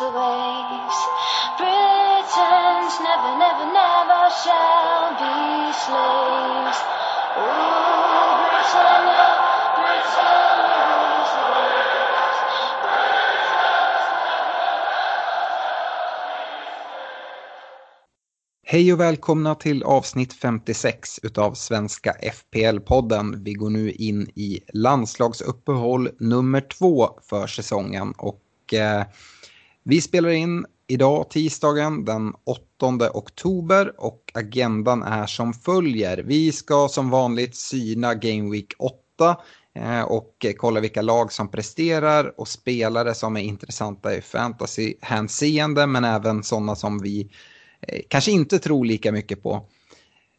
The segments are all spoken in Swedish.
Rules the waves. Britons never, never, never shall be slaves. Ooh, Britannia, Britannia rules the waves. Hej och välkomna till avsnitt 56 utav Svenska FPL-podden. Vi går nu in i landslagsuppehåll nummer två för säsongen och eh, vi spelar in idag tisdagen den 8 oktober och agendan är som följer. Vi ska som vanligt syna Game Week 8 eh, och kolla vilka lag som presterar och spelare som är intressanta i fantasy-hänseende men även sådana som vi eh, kanske inte tror lika mycket på.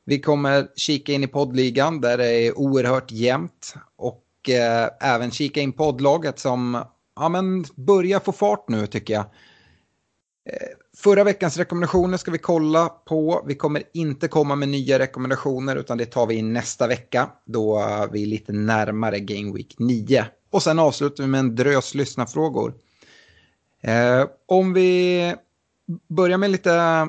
Vi kommer kika in i poddligan där det är oerhört jämnt och eh, även kika in poddlaget som ja, men börja få fart nu tycker jag. Eh, förra veckans rekommendationer ska vi kolla på. Vi kommer inte komma med nya rekommendationer utan det tar vi in nästa vecka då vi är lite närmare Game Week 9. Och sen avslutar vi med en drös lyssnarfrågor. Eh, om vi börjar med lite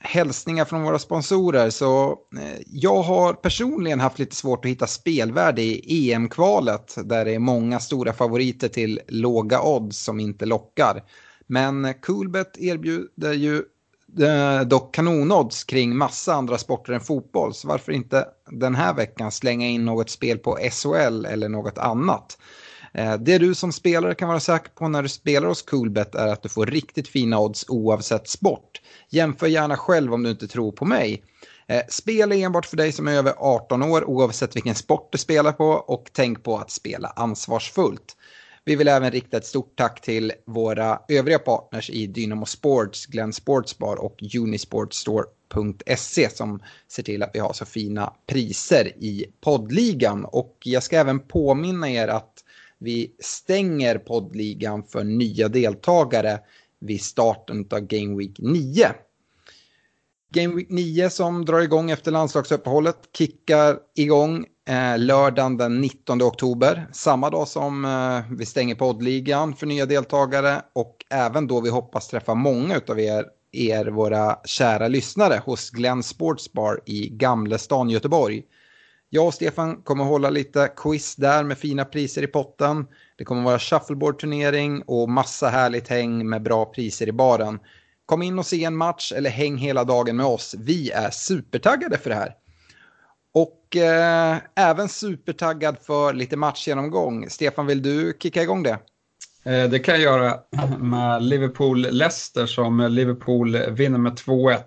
hälsningar från våra sponsorer så eh, jag har personligen haft lite svårt att hitta spelvärde i EM-kvalet där det är många stora favoriter till låga odds som inte lockar. Men Coolbet erbjuder ju eh, dock kanonodds kring massa andra sporter än fotboll så varför inte den här veckan slänga in något spel på SHL eller något annat. Eh, det du som spelare kan vara säker på när du spelar hos Coolbet är att du får riktigt fina odds oavsett sport. Jämför gärna själv om du inte tror på mig. Eh, spel är enbart för dig som är över 18 år oavsett vilken sport du spelar på och tänk på att spela ansvarsfullt. Vi vill även rikta ett stort tack till våra övriga partners i Dynamo Sports, Glenn Sportsbar och Unisportstore.se som ser till att vi har så fina priser i poddligan. Och jag ska även påminna er att vi stänger poddligan för nya deltagare vid starten av Game Week 9. Game Week 9 som drar igång efter landslagsuppehållet kickar igång eh, lördagen den 19 oktober. Samma dag som eh, vi stänger poddligan för nya deltagare och även då vi hoppas träffa många av er, er våra kära lyssnare hos Glenn Sportsbar i Gamlestan, Göteborg. Jag och Stefan kommer hålla lite quiz där med fina priser i potten. Det kommer vara shuffleboard-turnering och massa härligt häng med bra priser i baren. Kom in och se en match eller häng hela dagen med oss. Vi är supertaggade för det här. Och eh, även supertaggad för lite matchgenomgång. Stefan, vill du kicka igång det? Eh, det kan jag göra med Liverpool-Leicester som Liverpool vinner med 2-1.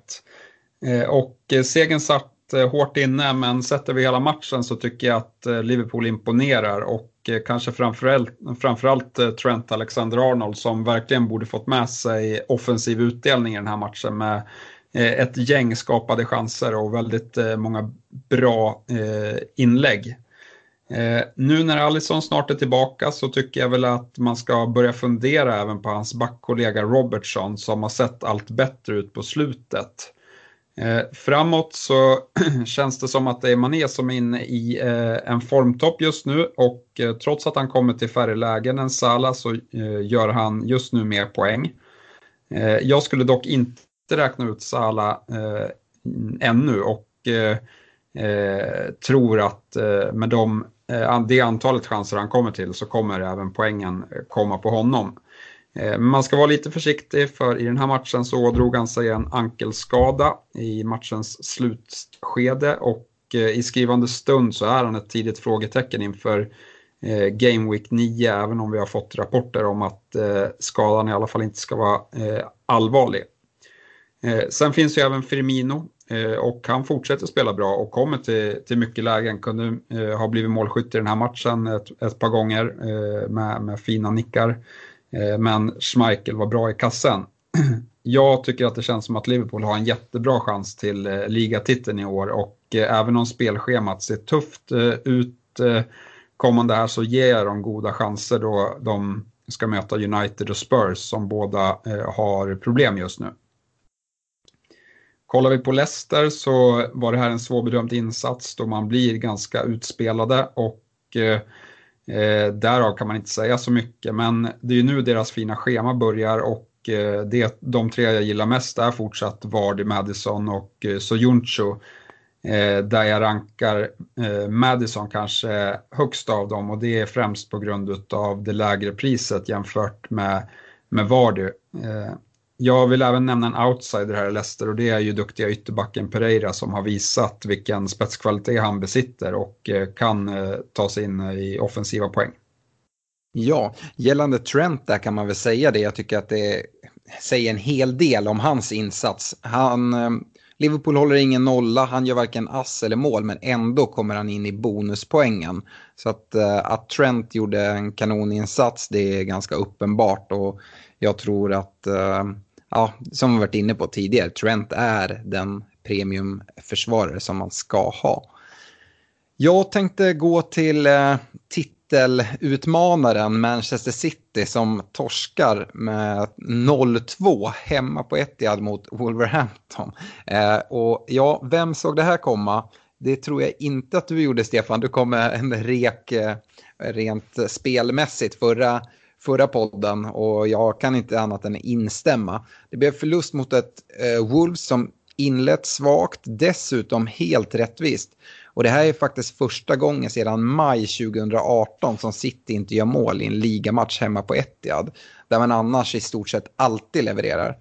Eh, och eh, segern satt Eh, hårt inne men sätter vi hela matchen så tycker jag att eh, Liverpool imponerar och eh, kanske framförallt, framförallt Trent Alexander-Arnold som verkligen borde fått med sig offensiv utdelning i den här matchen med ett gäng skapade chanser och väldigt många bra inlägg. Nu när Alisson snart är tillbaka så tycker jag väl att man ska börja fundera även på hans backkollega Robertson som har sett allt bättre ut på slutet. Eh, framåt så känns det som att det är Mané som är inne i eh, en formtopp just nu och eh, trots att han kommer till färre lägen än Salah så eh, gör han just nu mer poäng. Eh, jag skulle dock inte räkna ut Salah eh, ännu och eh, eh tror att eh, med de, eh, det antalet chanser han kommer till så kommer även poängen komma på honom. Eh, man ska vara lite försiktig för i den här matchen så drog han sig en ankelskada i matchens slutskede och eh, i skrivande stund så är han ett tidigt frågetecken inför eh, Game Week 9 även om vi har fått rapporter om att skadan i alla fall inte ska vara allvarlig. Sen finns ju även Firmino och han fortsätter spela bra och kommer till, till mycket lägen. Kunde ha blivit målskytt i den här matchen ett, ett par gånger med, med fina nickar. Eh, men Schmeichel var bra i kassen. Jag tycker att det känns som att Liverpool har en jättebra chans till eh, ligatiteln i år och eh, även om spelschemat ser tufft ut kommande här så ger jag dem goda chanser då de ska möta United och Spurs som båda har problem just nu. Kollar vi på Leicester så var det här en svårbedömd insats då man blir ganska utspelade och Eh, därav kan man inte säga så mycket, men det är ju nu deras fina schema börjar och eh, det, de tre jag gillar mest är fortsatt Vardy, Madison och eh, Soyuncu. Eh, där jag rankar eh, Madison kanske högst av dem och det är främst på grund av det lägre priset jämfört med, med Vardy. Eh, jag vill även nämna en outsider här i Leicester och det är ju duktiga ytterbacken Pereira som har visat vilken spetskvalitet han besitter och eh, kan eh, ta sig in eh, i offensiva poäng. Ja, gällande Trent där kan man väl säga det. Jag tycker att det säger en hel del om hans insats. Han, Liverpool håller ingen nolla, han gör varken ass eller mål men ändå kommer han in i bonuspoängen. Så att, att Trent gjorde en kanoninsats det är ganska uppenbart och jag tror att eh, ja, som vi varit inne på tidigare, Trent är den premiumförsvarare som man ska ha. Jag tänkte gå till eh, titelutmanaren Manchester City som torskar med 0-2 hemma på Etihad mot Wolverhampton. Eh, och ja, vem såg det här komma? Det tror jag inte att du gjorde Stefan. Du kom med en rek rent spelmässigt förra förra podden och jag kan inte annat än instämma. Det blev förlust mot ett eh, Wolves som inlett svagt, dessutom helt rättvist. Och det här är faktiskt första gången sedan maj 2018 som City inte gör mål i en ligamatch hemma på Etihad. Där man annars i stort sett alltid levererar.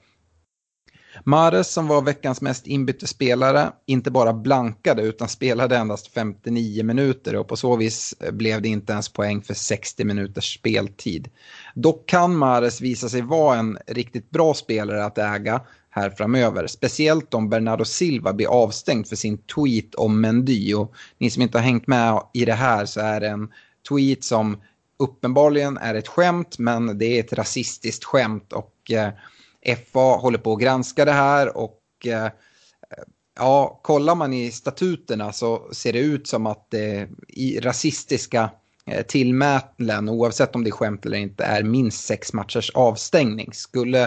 Mares som var veckans mest inbytte spelare inte bara blankade utan spelade endast 59 minuter och på så vis eh, blev det inte ens poäng för 60 minuters speltid. Dock kan Mares visa sig vara en riktigt bra spelare att äga här framöver. Speciellt om Bernardo Silva blir avstängd för sin tweet om Mendy. Och ni som inte har hängt med i det här så är det en tweet som uppenbarligen är ett skämt men det är ett rasistiskt skämt och eh, FA håller på att granska det här och eh, ja, kollar man i statuterna så ser det ut som att det i rasistiska eh, tillmätlen, oavsett om det är skämt eller inte, är minst sex matchers avstängning. Skulle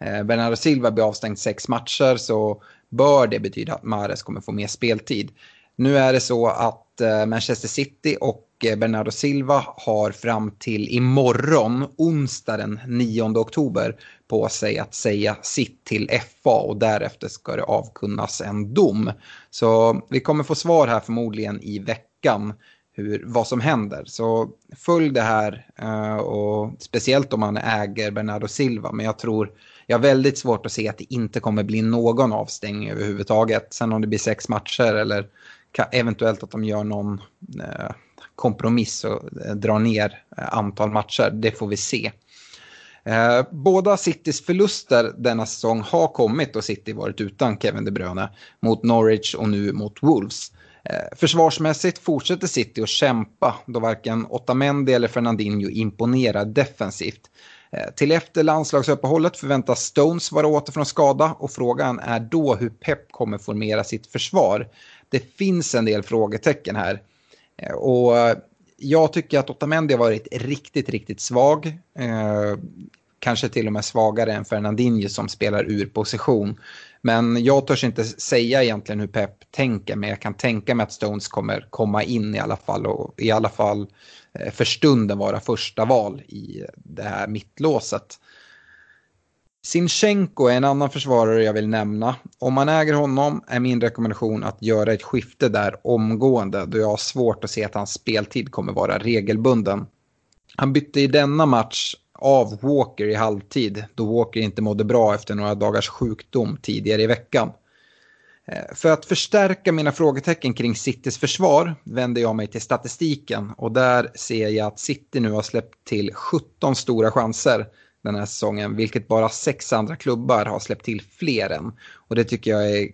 eh, Bernardo Silva bli avstängd sex matcher så bör det betyda att Mares kommer få mer speltid. Nu är det så att eh, Manchester City och eh, Bernardo Silva har fram till imorgon, onsdag den 9 oktober, på sig att säga sitt till FA och därefter ska det avkunnas en dom. Så vi kommer få svar här förmodligen i veckan hur, vad som händer. Så följ det här eh, och speciellt om man äger Bernardo Silva. Men jag tror, jag har väldigt svårt att se att det inte kommer bli någon avstängning överhuvudtaget. Sen om det blir sex matcher eller eventuellt att de gör någon eh, kompromiss och eh, drar ner eh, antal matcher, det får vi se. Eh, båda Citys förluster denna säsong har kommit och City varit utan Kevin De Bruyne mot Norwich och nu mot Wolves. Eh, försvarsmässigt fortsätter City att kämpa då varken Otamendi eller Fernandinho imponerar defensivt. Eh, till efter landslagsuppehållet förväntas Stones vara åter från skada och frågan är då hur Pep kommer formera sitt försvar. Det finns en del frågetecken här. Eh, och eh, jag tycker att Otamendi har varit riktigt, riktigt svag. Eh, kanske till och med svagare än Fernandinho som spelar ur position. Men jag törs inte säga egentligen hur Pep tänker, men jag kan tänka mig att Stones kommer komma in i alla fall och i alla fall eh, för stunden vara första val i det här mittlåset. Sinchenko är en annan försvarare jag vill nämna. Om man äger honom är min rekommendation att göra ett skifte där omgående då jag har svårt att se att hans speltid kommer vara regelbunden. Han bytte i denna match av Walker i halvtid då Walker inte mådde bra efter några dagars sjukdom tidigare i veckan. Eh, för att förstärka mina frågetecken kring Citys försvar vänder jag mig till statistiken och där ser jag att City nu har släppt till 17 stora chanser den här säsongen, vilket bara sex andra klubbar har släppt till fler än. Och det tycker jag är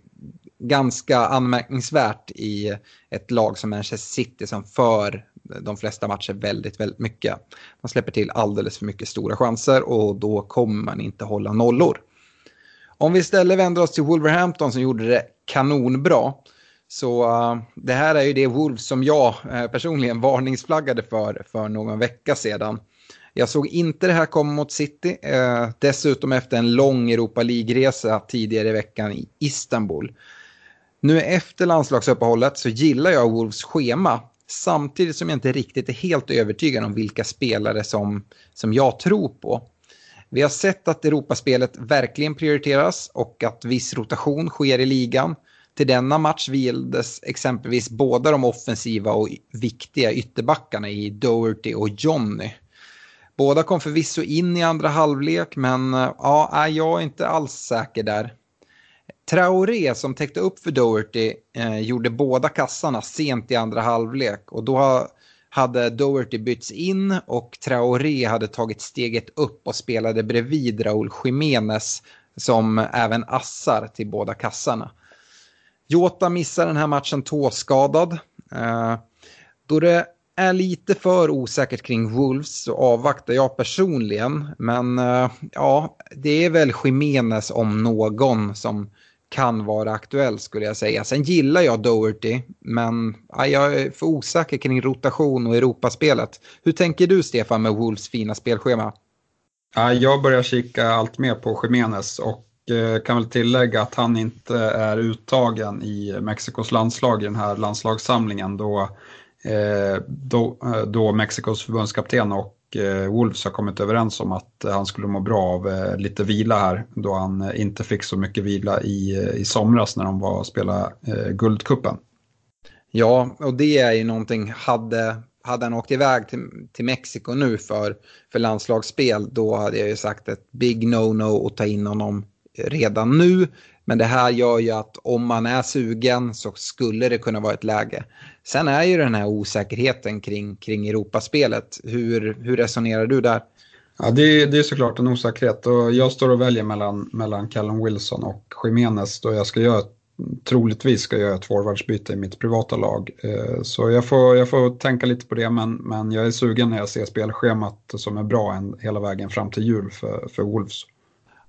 ganska anmärkningsvärt i ett lag som Manchester City som för de flesta matcher väldigt, väldigt mycket. Man släpper till alldeles för mycket stora chanser och då kommer man inte hålla nollor. Om vi istället vänder oss till Wolverhampton som gjorde det kanonbra. Så uh, det här är ju det Wolves som jag uh, personligen varningsflaggade för för någon vecka sedan. Jag såg inte det här komma mot City, Eh, dessutom efter en lång Europa League-resa tidigare i veckan i Istanbul. Nu efter landslagsuppehållet så gillar jag Wolves schema samtidigt som jag inte riktigt är helt övertygad om vilka spelare som, som jag tror på. Vi har sett att Europaspelet verkligen prioriteras och att viss rotation sker i ligan. Till denna match vildes exempelvis båda de offensiva och viktiga ytterbackarna i Doherty och Johnny. Båda kom förvisso in i andra halvlek men eh, ja, jag är inte alls säker där. Traoré som täckte upp för Doherty eh, gjorde båda kassarna sent i andra halvlek och då hade Doherty bytts in och Traoré hade tagit steget upp och spelade bredvid Raúl Jiménez som även assar till båda kassarna. Jota missar den här matchen tåskadad. Eh, då det är lite för osäkert kring Wolves så avvaktar jag personligen. Men eh, ja, det är väl Jiménez om någon som kan vara aktuell skulle jag säga. Sen gillar jag Doherty, men ja, jag är för osäker kring rotation och Europaspelet. Hur tänker du Stefan med Wolves fina spelschema? Ja, jag börjar kika allt mer på Jiménez och eh, kan väl tillägga att han inte är uttagen i Mexikos landslag i den här landslagssamlingen då, Eh, då, eh, då Mexikos förbundskapten och Eh, Wolves har kommit överens om att han skulle må bra av eh, lite vila här då han eh, inte fick så mycket vila i, eh, i somras när de var och spelade eh, Guldkuppen. Ja, och det är ju någonting, hade, hade han åkt iväg till, till Mexiko nu för, för landslagsspel då hade jag ju sagt ett big no-no att ta in honom redan nu. Men det här gör ju att om man är sugen så skulle det kunna vara ett läge. Sen är ju den här osäkerheten kring, kring Europaspelet. Hur, hur resonerar du där? Ja, det, det är såklart en osäkerhet och jag står och väljer mellan, mellan Callum Wilson och Jiménez då jag ska göra troligtvis ska jag göra ett forwardsbyte i mitt privata lag. Eh, så jag får, jag får tänka lite på det men, men jag är sugen när jag ser spelschemat som är bra en, hela vägen fram till jul för, för Wolves.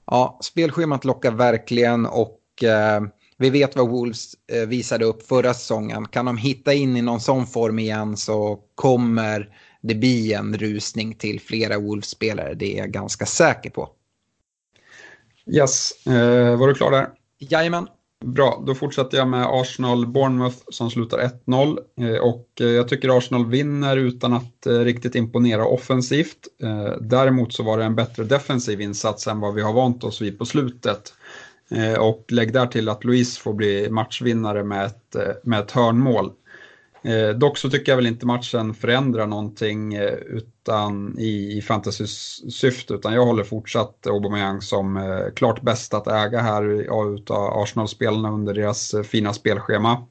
Ja, spelschemat lockar verkligen och eh, vi vet vad Wolves eh, visade upp förra säsongen. Kan de hitta in i någon sån form igen så kommer det bli en rusning till flera Wolves-spelare. Det är jag ganska säker på. Yes, eh, var du klar där? Jajamän. Bra, då fortsätter jag med Arsenal-Bournemouth som slutar 1-0. Eh, och eh, jag tycker Arsenal vinner utan att eh, riktigt imponera offensivt. Däremot så var det en bättre defensiv insats än vad vi har vant oss vid på slutet. Eh, och lägg där till att Luis får bli matchvinnare med ett, eh, med ett hörnmål. Eh, dock så tycker jag väl inte matchen förändrar någonting eh, utan, i, i fantasy-syfte utan jag håller fortsatt Aubameyang som eh, klart bäst att äga här utav Arsenal-spelarna under deras eh, fina spelschema.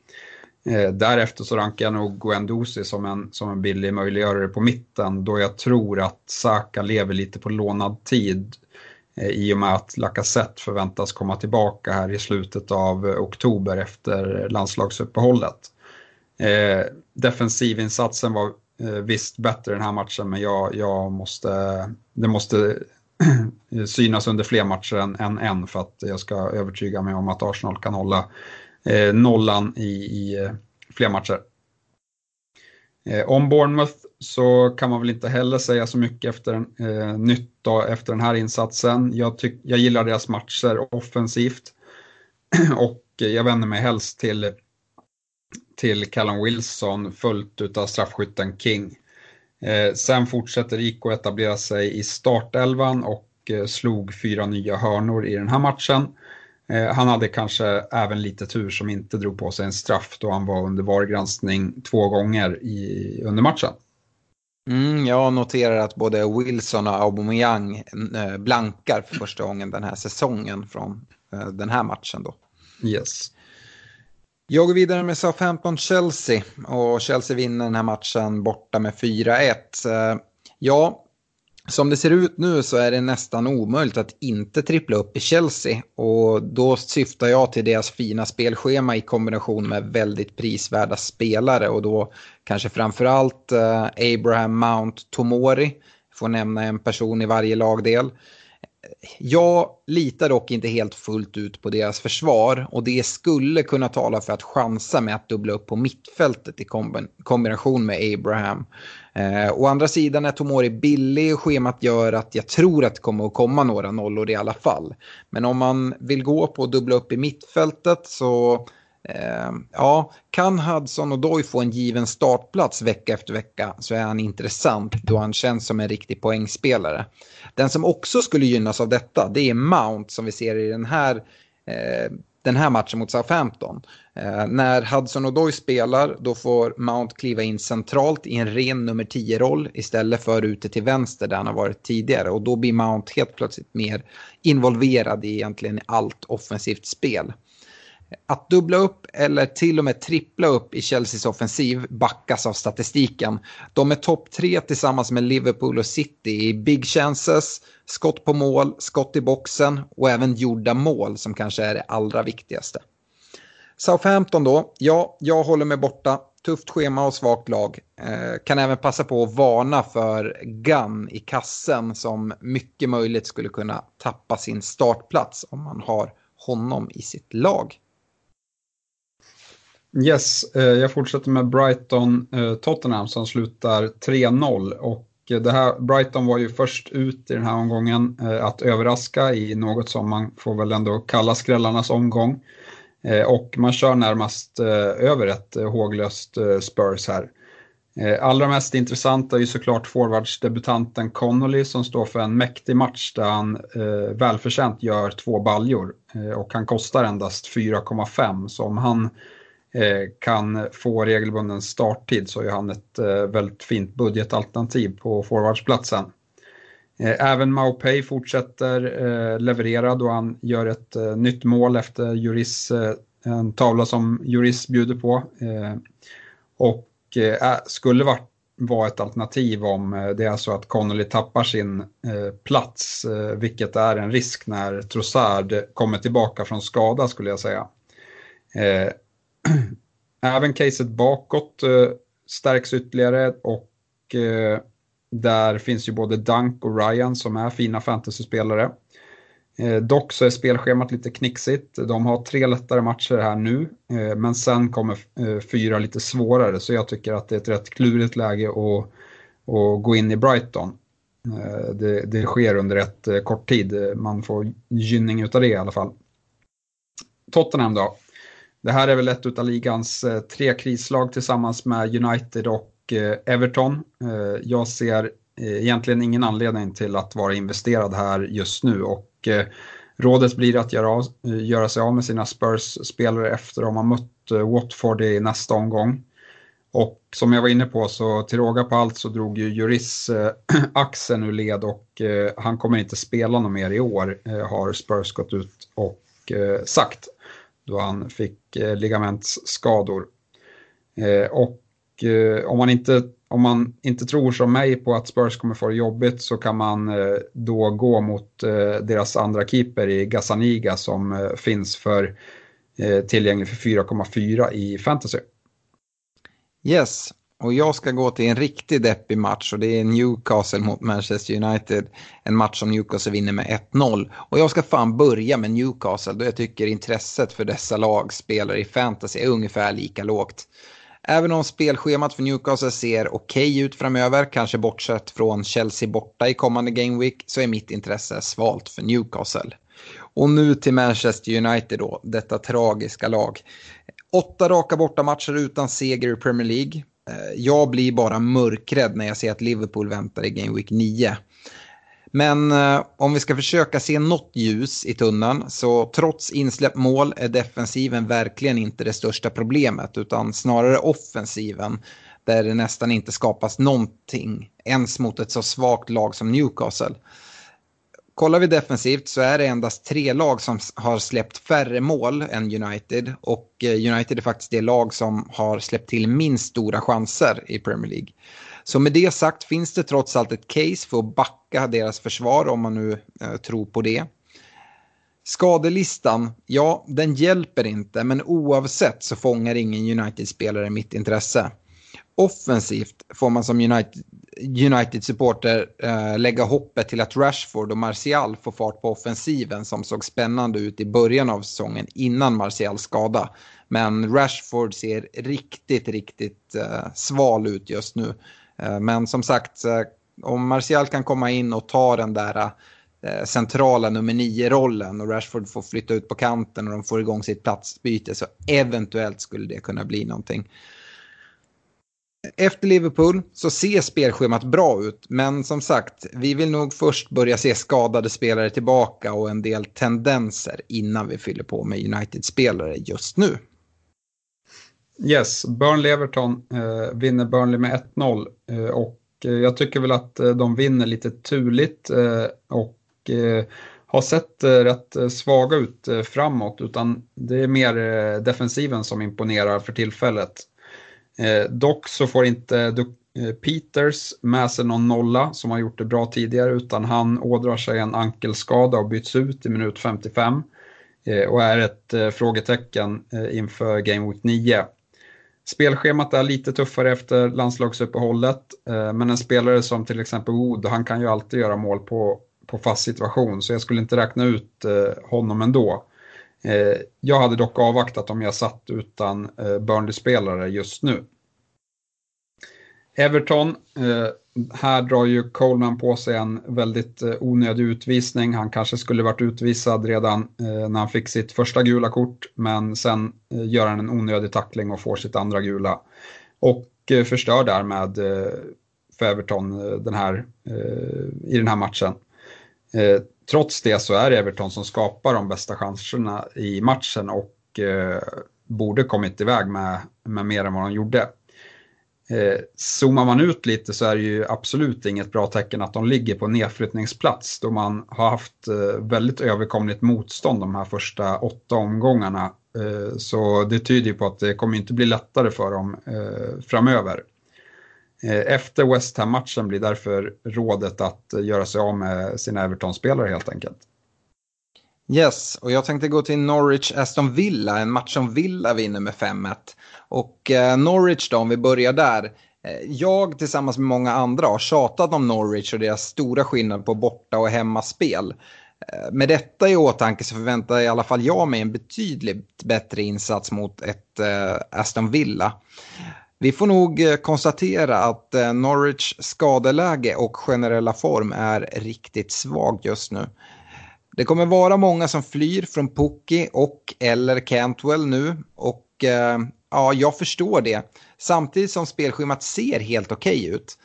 Eh, därefter så rankar jag nog Guendouzi som en, som en billig möjliggörare på mitten då jag tror att Saka lever lite på lånad tid eh, Eh, i och med att Lacazette förväntas komma tillbaka här i slutet av eh, oktober efter landslagsuppehållet. Eh, defensivinsatsen var eh, visst bättre den här matchen men jag, jag måste, det måste synas under fler matcher än, än en för att jag ska övertyga mig om att Arsenal kan hålla eh, nollan i, i eh, fler matcher. Eh, om Bournemouth så kan man väl inte heller säga så mycket efter, eh, nytt då, efter den här insatsen. Jag, tyck, jag gillar deras matcher offensivt och jag vänder mig helst till till Callum Wilson följt av straffskytten King. Eh, sen fortsätter IK etablera sig i startelvan och eh, slog fyra nya hörnor i den här matchen. Eh, han hade kanske även lite tur som inte drog på sig en straff då han var under VAR-granskning två gånger i, under matchen. Mm, jag noterar att både Wilson och Aubameyang eh, blankar för första gången den här säsongen från eh, den här matchen då. Yes. Jag går vidare med Southampton-Chelsea och Chelsea vinner den här matchen borta med 4-1. Ja, som det ser ut nu så är det nästan omöjligt att inte trippla upp i Chelsea. Och då syftar jag till deras fina spelschema i kombination med väldigt prisvärda spelare. Och då kanske framförallt eh, Abraham Mount Tomori. Får nämna en person i varje lagdel. Jag litar dock inte helt fullt ut på deras försvar och det skulle kunna tala för att chansa med att dubbla upp på mittfältet i kombination med Abraham. Eh, å andra sidan är Tomori billig och schemat gör att jag tror att det kommer att komma några nollor i alla fall. Men om man vill gå på att dubbla upp i mittfältet så Ehm, ja, kan Hudson och Doy få en given startplats vecka efter vecka så är han intressant då han känns som en riktig poängspelare. Den som också skulle gynnas av detta det är Mount som vi ser i den här eh, den här matchen mot Southampton. Eh, när Hudson och Doy spelar då får Mount kliva in centralt i en ren nummer 10-roll istället för ute till vänster där han har varit tidigare. Och då blir Mount helt plötsligt mer involverad i egentligen allt offensivt spel. Att dubbla upp eller till och med trippla upp i Chelseas offensiv backas av statistiken. De är topp tre tillsammans med Liverpool och City i big chances, skott på mål, skott i boxen och även gjorda mål som kanske är det allra viktigaste. Southampton då, ja, jag håller mig borta. Tufft schema och svagt lag. Eh, kan även passa på att varna för Gunn i kassen som mycket möjligt skulle kunna tappa sin startplats om man har honom i sitt lag. Yes, eh, jag fortsätter med Brighton-Tottenham eh, som slutar 3-0. Och eh, det här, Brighton var ju först ut i den här omgången att överraska i något som man får väl ändå kalla skrällarnas omgång. Och man kör närmast över ett håglöst Spurs här. Allra mest intressant är ju såklart forwardsdebutanten Connolly som står för en mäktig match där han välförtjänt gör två baljor. Och han kostar endast 4,5 så om han Eh, Eh, kan få regelbunden starttid så är han ett eh, väldigt fint budgetalternativ på forwardsplatsen. Eh, även Maupay fortsätter leverera då han gör ett nytt mål efter Juris, en tavla som Juris bjuder på. Och skulle vara ett alternativ om det är så att Connolly tappar sin plats, vilket är en risk när Trossard kommer tillbaka från skada skulle jag säga. Även caset bakåt eh, stärks ytterligare och eh, där finns ju både Dunk och Ryan som är fina fantasyspelare. Eh, dock så är spelschemat lite knixigt. De har tre lättare matcher här nu, eh, men sen kommer eh, fyra lite svårare. Så jag tycker att det är ett rätt klurigt läge att, att gå in i Brighton. Eh, det, det, sker under rätt eh, kort tid. Man får gynning av det i alla fall. Tottenham då. Det här är väl ett av ligans eh, tre krislag tillsammans med United och eh, Everton. Eh, jag ser egentligen ingen anledning till att vara investerad här just nu och rådet blir att göra, göra sig av med sina Spurs-spelare efter att de har mött Watford i nästa omgång. Och som jag var inne på så till råga på allt så drog ju Juris axeln ur led och han kommer inte spela något mer i år har Spurs gått ut och sagt då han fick eh, ligamentsskador. Eh, och eh, om, man inte, om man inte tror som mig på att Spurs kommer få det jobbigt så kan man eh, då gå mot eh, deras andra keeper i Gazzaniga som eh, finns för eh, tillgänglig för 4,4 i fantasy. Yes, och jag ska gå till en riktigt deppig match och det är Newcastle mot Manchester United. En match som Newcastle vinner med 1-0. Och jag ska fan börja med Newcastle då jag tycker intresset för dessa lagspelare i fantasy är ungefär lika lågt. Även om spelschemat för Newcastle ser okej okay ut framöver, kanske bortsett från Chelsea borta i kommande Game Week, så är mitt intresse svalt för Newcastle. Och nu till Manchester United då, detta tragiska lag. Åtta raka bortamatcher utan seger i Premier League. Eh, jag blir bara mörkrädd när jag ser att Liverpool väntar i Game Week 9. Men eh, om vi ska försöka se något ljus i tunneln så trots insläppt mål är defensiven verkligen inte det största problemet utan snarare offensiven. där det nästan inte skapas någonting ens mot ett så svagt lag som Newcastle. Kollar vi defensivt så är det endast tre lag som har släppt färre mål än United och eh, United är faktiskt det lag som har släppt till minst stora chanser i Premier League. Så med det sagt finns det trots allt ett case för att backa deras försvar om man nu eh, tror på det. Skadelistan, ja, den hjälper inte, men oavsett så fångar ingen United-spelare mitt intresse. Offensivt får man som United United-supporter eh, lägga hoppet till att Rashford och Martial får fart på offensiven som såg spännande ut i början av säsongen innan Martials skada. Men Rashford ser riktigt, riktigt eh, sval ut just nu. Eh, men som sagt, eh, om Martial kan komma in och ta den där eh, centrala nummer nio-rollen och Rashford får flytta ut på kanten och de får igång sitt platsbyte så eventuellt skulle det kunna bli någonting. Efter Liverpool så ser spelschemat bra ut, men som sagt, vi vill nog först börja se skadade spelare tillbaka och en del tendenser innan vi fyller på med United-spelare just nu. Yes, Burnley-Everton eh, vinner Burnley med 1-0 eh, och eh, jag tycker väl att eh, de vinner lite turligt eh, och eh, har sett eh, rätt svaga ut framåt utan det är mer defensiven som imponerar för tillfället. Eh, dock så får inte eh, Peters med sig någon nolla som har gjort det bra tidigare utan han ådrar sig en ankelskada och byts ut i minut 55 eh, och är ett frågetecken inför Game Week 9. Spelschemat är lite tuffare efter landslagsuppehållet, eh, men en spelare som till exempel Wood, han kan ju alltid göra mål på, på fast situation, så jag skulle inte räkna ut eh, honom ändå. Eh, jag hade dock avvaktat om jag satt utan eh, Burnley-spelare just nu. Everton, eh, här drar ju Coleman på sig en väldigt onödig utvisning. Han kanske skulle varit utvisad redan när han fick sitt första gula kort, men sen gör han en onödig tackling och får sitt andra gula. Och förstör därmed för Everton den här, i den här matchen. Trots det så är det Everton som skapar de bästa chanserna i matchen och eh, borde kommit iväg med, med mer än vad de gjorde. Eh, zoomar man ut lite så är det ju absolut inget bra tecken att de ligger på nedflyttningsplats då man har haft eh, väldigt överkomligt motstånd de här första åtta omgångarna. Eh, så det tyder ju på att det kommer inte bli lättare för dem eh, framöver. Eh, efter West Ham-matchen blir därför rådet att göra sig av med sina Everton-spelare helt enkelt. Yes, och jag tänkte gå till Norwich-Aston Villa, en match som Villa vinner med 5-1. Och eh, Norwich då, om vi börjar där. Eh, jag tillsammans med många andra har tjatat om Norwich och deras stora skillnad på borta och hemmaspel. Eh, med detta i åtanke så förväntar i alla fall jag mig en betydligt bättre insats mot ett eh, Aston Villa. Vi får nog eh, konstatera att eh, Norwich skadeläge och generella form är riktigt svag just nu. Det kommer vara många som flyr från Pukki och eller Cantwell nu och eh, ja, jag förstår det. Samtidigt som spelschemat ser helt okej okay ut.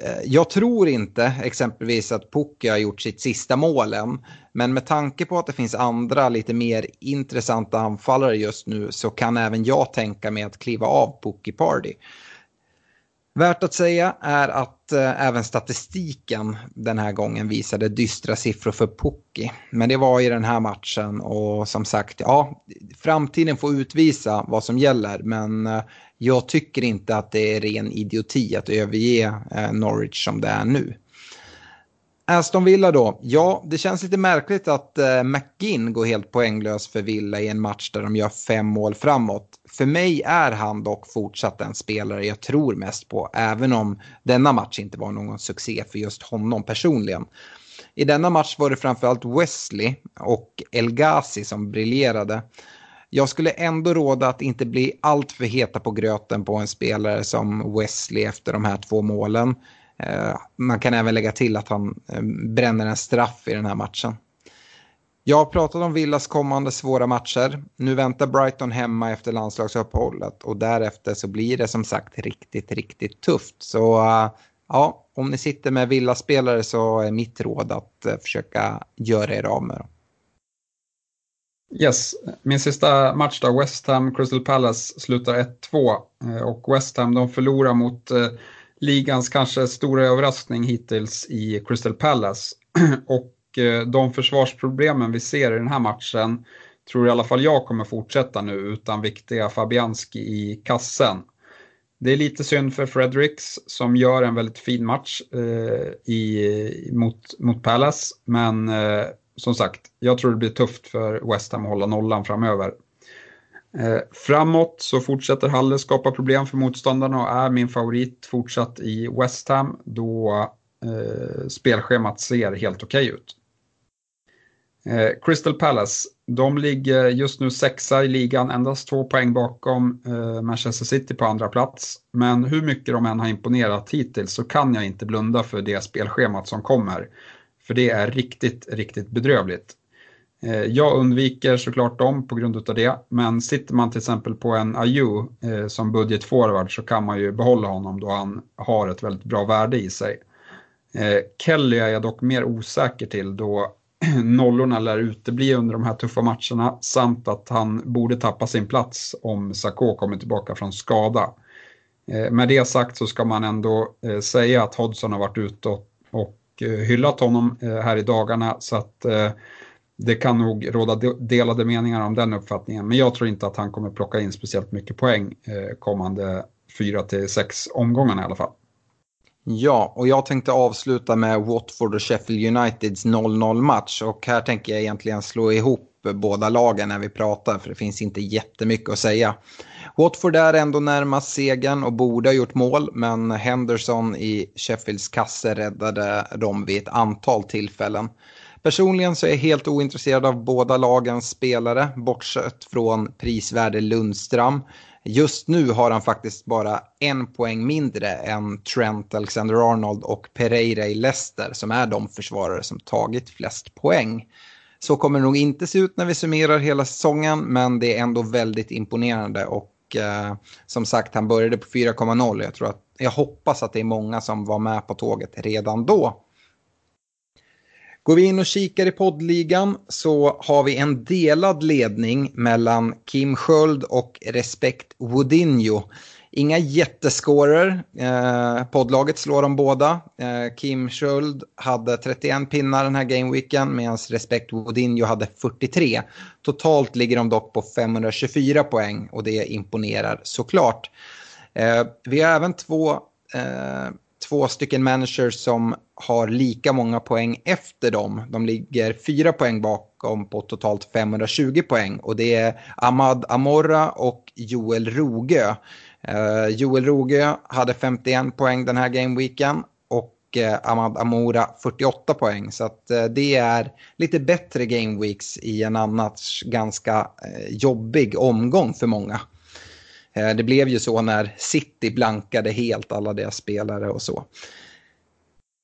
Eh, jag tror inte exempelvis att Pukki har gjort sitt sista mål än. Men med tanke på att det finns andra lite mer intressanta anfallare just nu så kan även jag tänka mig att kliva av Pukki Party. Värt att säga är att eh, även statistiken den här gången visade dystra siffror för Pukki. Men det var i den här matchen och som sagt, ja, framtiden får utvisa vad som gäller. Men eh, jag tycker inte att det är ren idioti att överge eh, Norwich som det är nu. Aston Villa då, ja det känns lite märkligt att eh, McGinn går helt poänglös för Villa i en match där de gör fem mål framåt. För mig är han dock fortsatt en spelare jag tror mest på, även om denna match inte var någon succé för just honom personligen. I denna match var det framförallt Wesley och El Ghazi som briljerade. Jag skulle ändå råda att inte bli alltför heta på gröten på en spelare som Wesley efter de här två målen. Eh, man kan även lägga till att han eh, bränner en straff i den här matchen. Jag har pratat om Villas kommande svåra matcher. Nu väntar Brighton hemma efter landslagsuppehållet och därefter så blir det som sagt riktigt, riktigt tufft. Så eh, ja, om ni sitter med Villa-spelare så är mitt råd att försöka göra er av med dem. Yes, min sista match då, West Ham Crystal Palace slutar 1-2 eh, och West Ham de förlorar mot eh, ligans kanske stora överraskning hittills i Crystal Palace. och eh, de försvarsproblemen vi ser i den här matchen tror i alla fall jag kommer fortsätta nu utan viktiga Fabianski i kassen. Det är lite synd för Fredericks som gör en väldigt fin match eh, i, mot, mot Palace. Men eh, som sagt, jag tror det blir tufft för West Ham att hålla nollan framöver. Eh, framåt så fortsätter Halle skapa problem för motståndarna och är min favorit fortsatt i West Ham då eh, spelschemat ser helt okej okay ut. Eh, Crystal Palace, de ligger just nu sexa i ligan, endast två poäng bakom eh, Manchester City på andra plats. Men hur mycket de än har imponerat hittills så kan jag inte blunda för det spelschemat som kommer. För det är riktigt, riktigt bedrövligt. Eh, jag undviker såklart dem på grund av det, men sitter man till exempel på en IU eh, som budgetforward så kan man ju behålla honom då han har ett väldigt bra värde i sig. Eh, Kelly är jag dock mer osäker till då nollorna lär utebli under de här tuffa matcherna samt att han borde tappa sin plats om Sakå kommer tillbaka från skada. Med det sagt så ska man ändå säga att Hodgson har varit ute och, och eh, hyllat honom eh, här i dagarna. Så att eh, det kan nog råda delade meningar om den uppfattningen, men jag tror inte att han kommer plocka in speciellt mycket poäng kommande 4 till 6 omgångarna i alla fall. Ja, och jag tänkte avsluta med Watford och Sheffield Uniteds 0-0 match. Och här tänker jag egentligen slå ihop båda lagen när vi pratar för det finns inte jättemycket att säga. Watford är ändå närmast segern och borde ha gjort mål men Henderson i Sheffields kasse räddade dem vid ett antal tillfällen. Personligen så är jag helt ointresserad av båda lagens spelare, bortsett från prisvärde Lundström. Just nu har han faktiskt bara en poäng mindre än Trent Alexander-Arnold och Pereira i Leicester som är de försvarare som tagit flest poäng. Så kommer det nog inte se ut när vi summerar hela säsongen men det är ändå väldigt imponerande och eh, som sagt han började på 4,0. Jag, tror att, jag hoppas att det är många som var med på tåget redan då. Går vi in och kikar i poddligan så har vi en delad ledning mellan Kim Sköld och Respekt Woodinho. Inga jättescorer. Eh, poddlaget slår dem båda. Eh, Kim Schuld hade 31 pinnar den här gameweeken medan Respect Woodinho hade 43. Totalt ligger de dock på 524 poäng och det imponerar såklart. Eh, vi har även två eh, två stycken managers som har lika många poäng efter dem. De ligger fyra poäng bakom på totalt 520 poäng och det är Ahmad Amorra och Joel Rogö. Uh, Joel Rogö hade 51 poäng den här gameweeken och uh, Ahmad Amora 48 poäng. Så att, uh, det är lite bättre gameweeks i en annars ganska jobbig omgång för många. Det blev ju så när City blankade helt alla deras spelare och så.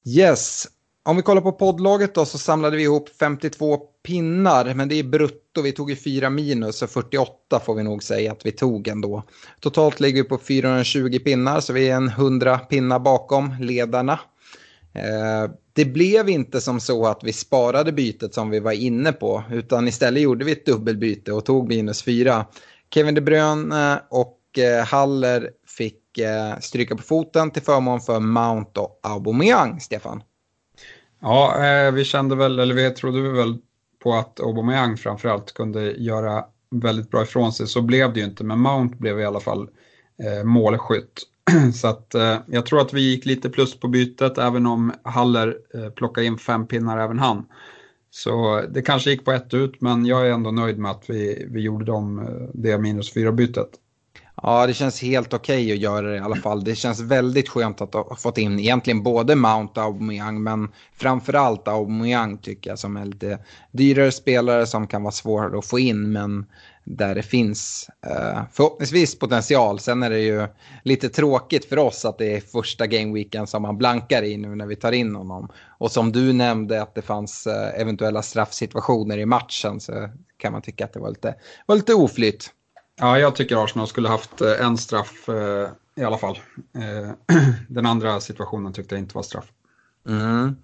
Yes, om vi kollar på poddlaget då så samlade vi ihop 52 pinnar, men det är brutto. Vi tog ju 4 minus så 48 får vi nog säga att vi tog ändå. Totalt ligger vi på 420 pinnar så vi är en 100 pinnar bakom ledarna. Eh, det blev inte som så att vi sparade bytet som vi var inne på, utan istället gjorde vi ett dubbelbyte och tog minus 4. Kevin De Bruyne och eh, Haller fick eh, stryka på foten till förmån för Mount och Aubameyang, Stefan. Ja, vi kände väl, eller vi trodde väl på att Aubameyang framförallt kunde göra väldigt bra ifrån sig. Så blev det ju inte, men Mount blev i alla fall eh, målskytt. Så att eh, jag tror att vi gick lite plus på bytet, även om Haller eh, plockade in fem pinnar även han. Så det kanske gick på ett ut, men jag är ändå nöjd med att vi, vi gjorde dem, det minus fyra bytet. Ja, det känns helt okej okay att göra det i alla fall. Det känns väldigt skönt att ha fått in egentligen både Mount och Aubameyang, men framförallt Aubameyang tycker jag som är lite dyrare spelare som kan vara svårare att få in, men där det finns eh, förhoppningsvis potential. Sen är det ju lite tråkigt för oss att det är första gameweeken som man blankar i nu när vi tar in honom. Och som du nämnde att det fanns eh, eventuella straffsituationer i matchen så kan man tycka att det var lite, var lite oflytt. Ja, jag tycker Arsenal skulle haft eh, en straff eh, i alla fall. Eh, den andra situationen tyckte jag inte var straff. Mm.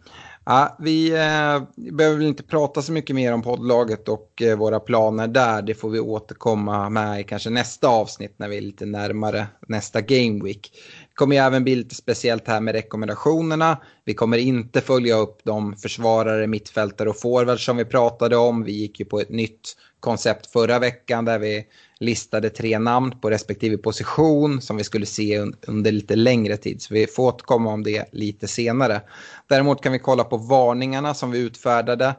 Ja, vi eh, behöver väl inte prata så mycket mer om poddlaget och eh, våra planer där. Det får vi återkomma med i kanske nästa avsnitt när vi är lite närmare nästa Game Week. Det kommer ju även bli lite speciellt här med rekommendationerna. Vi kommer inte följa upp de försvarare, mittfältare och forwards som vi pratade om. Vi gick ju på ett nytt koncept förra veckan där vi listade tre namn på respektive position som vi skulle se under lite längre tid. Så vi får återkomma om det lite senare. Däremot kan vi kolla på varningarna som vi utfärdade.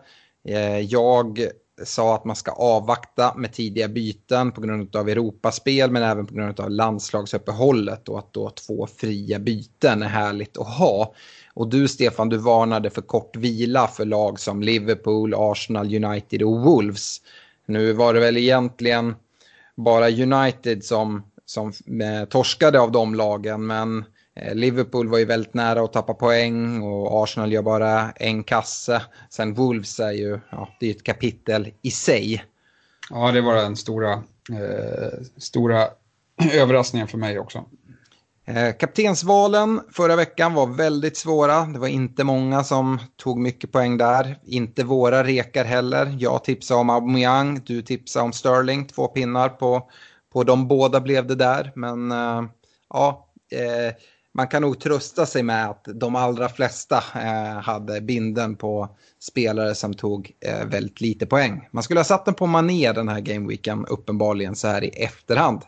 Eh, jag sa att man ska avvakta med tidiga byten på grund av Europaspel men även på grund av landslagsuppehållet och att då två fria byten är härligt att ha. Och du Stefan, du varnade för kort vila för lag som Liverpool, Arsenal, United och Wolves. Nu var det väl egentligen bara United som, som eh, torskade av de lagen. Men eh, Liverpool var ju väldigt nära att tappa poäng och Arsenal gör bara en kasse. Sen Wolves är ju ja, det är ett kapitel i sig. Ja, det var den stora, eh, stora överraskningen för mig också. Eh, kaptensvalen förra veckan var väldigt svåra. Det var inte många som tog mycket poäng där. Inte våra rekar heller. Jag tipsade om Aubameyang, du tipsade om Sterling. Två pinnar på, på de båda blev det där. Men uh, ja, eh, man kan nog trösta sig med att de allra flesta hade binden på spelare som tog väldigt lite poäng. Man skulle ha satt den på Mané den här gameweeken uppenbarligen så här i efterhand.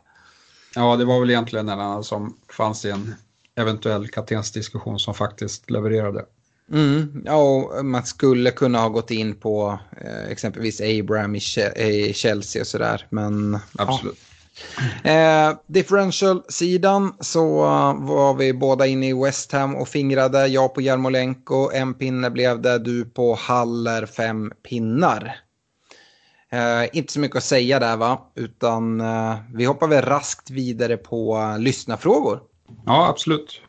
Ja, det var väl egentligen den som fanns i en eventuell kaptensdiskussion som faktiskt levererade. Mm, ja, och man skulle kunna ha gått in på eh, exempelvis Abraham i, i Chelsea och sådär. Men, Absolut. Ja. Eh, Differential-sidan så var vi båda inne i West Ham och fingrade. Jag på Jarmolenko, en pinne blev det. Du på Haller, fem pinnar. Eh, inte så mycket att säga där va, utan eh, vi hoppar väl raskt vidare på uh, lyssnarfrågor. Ja, absolut.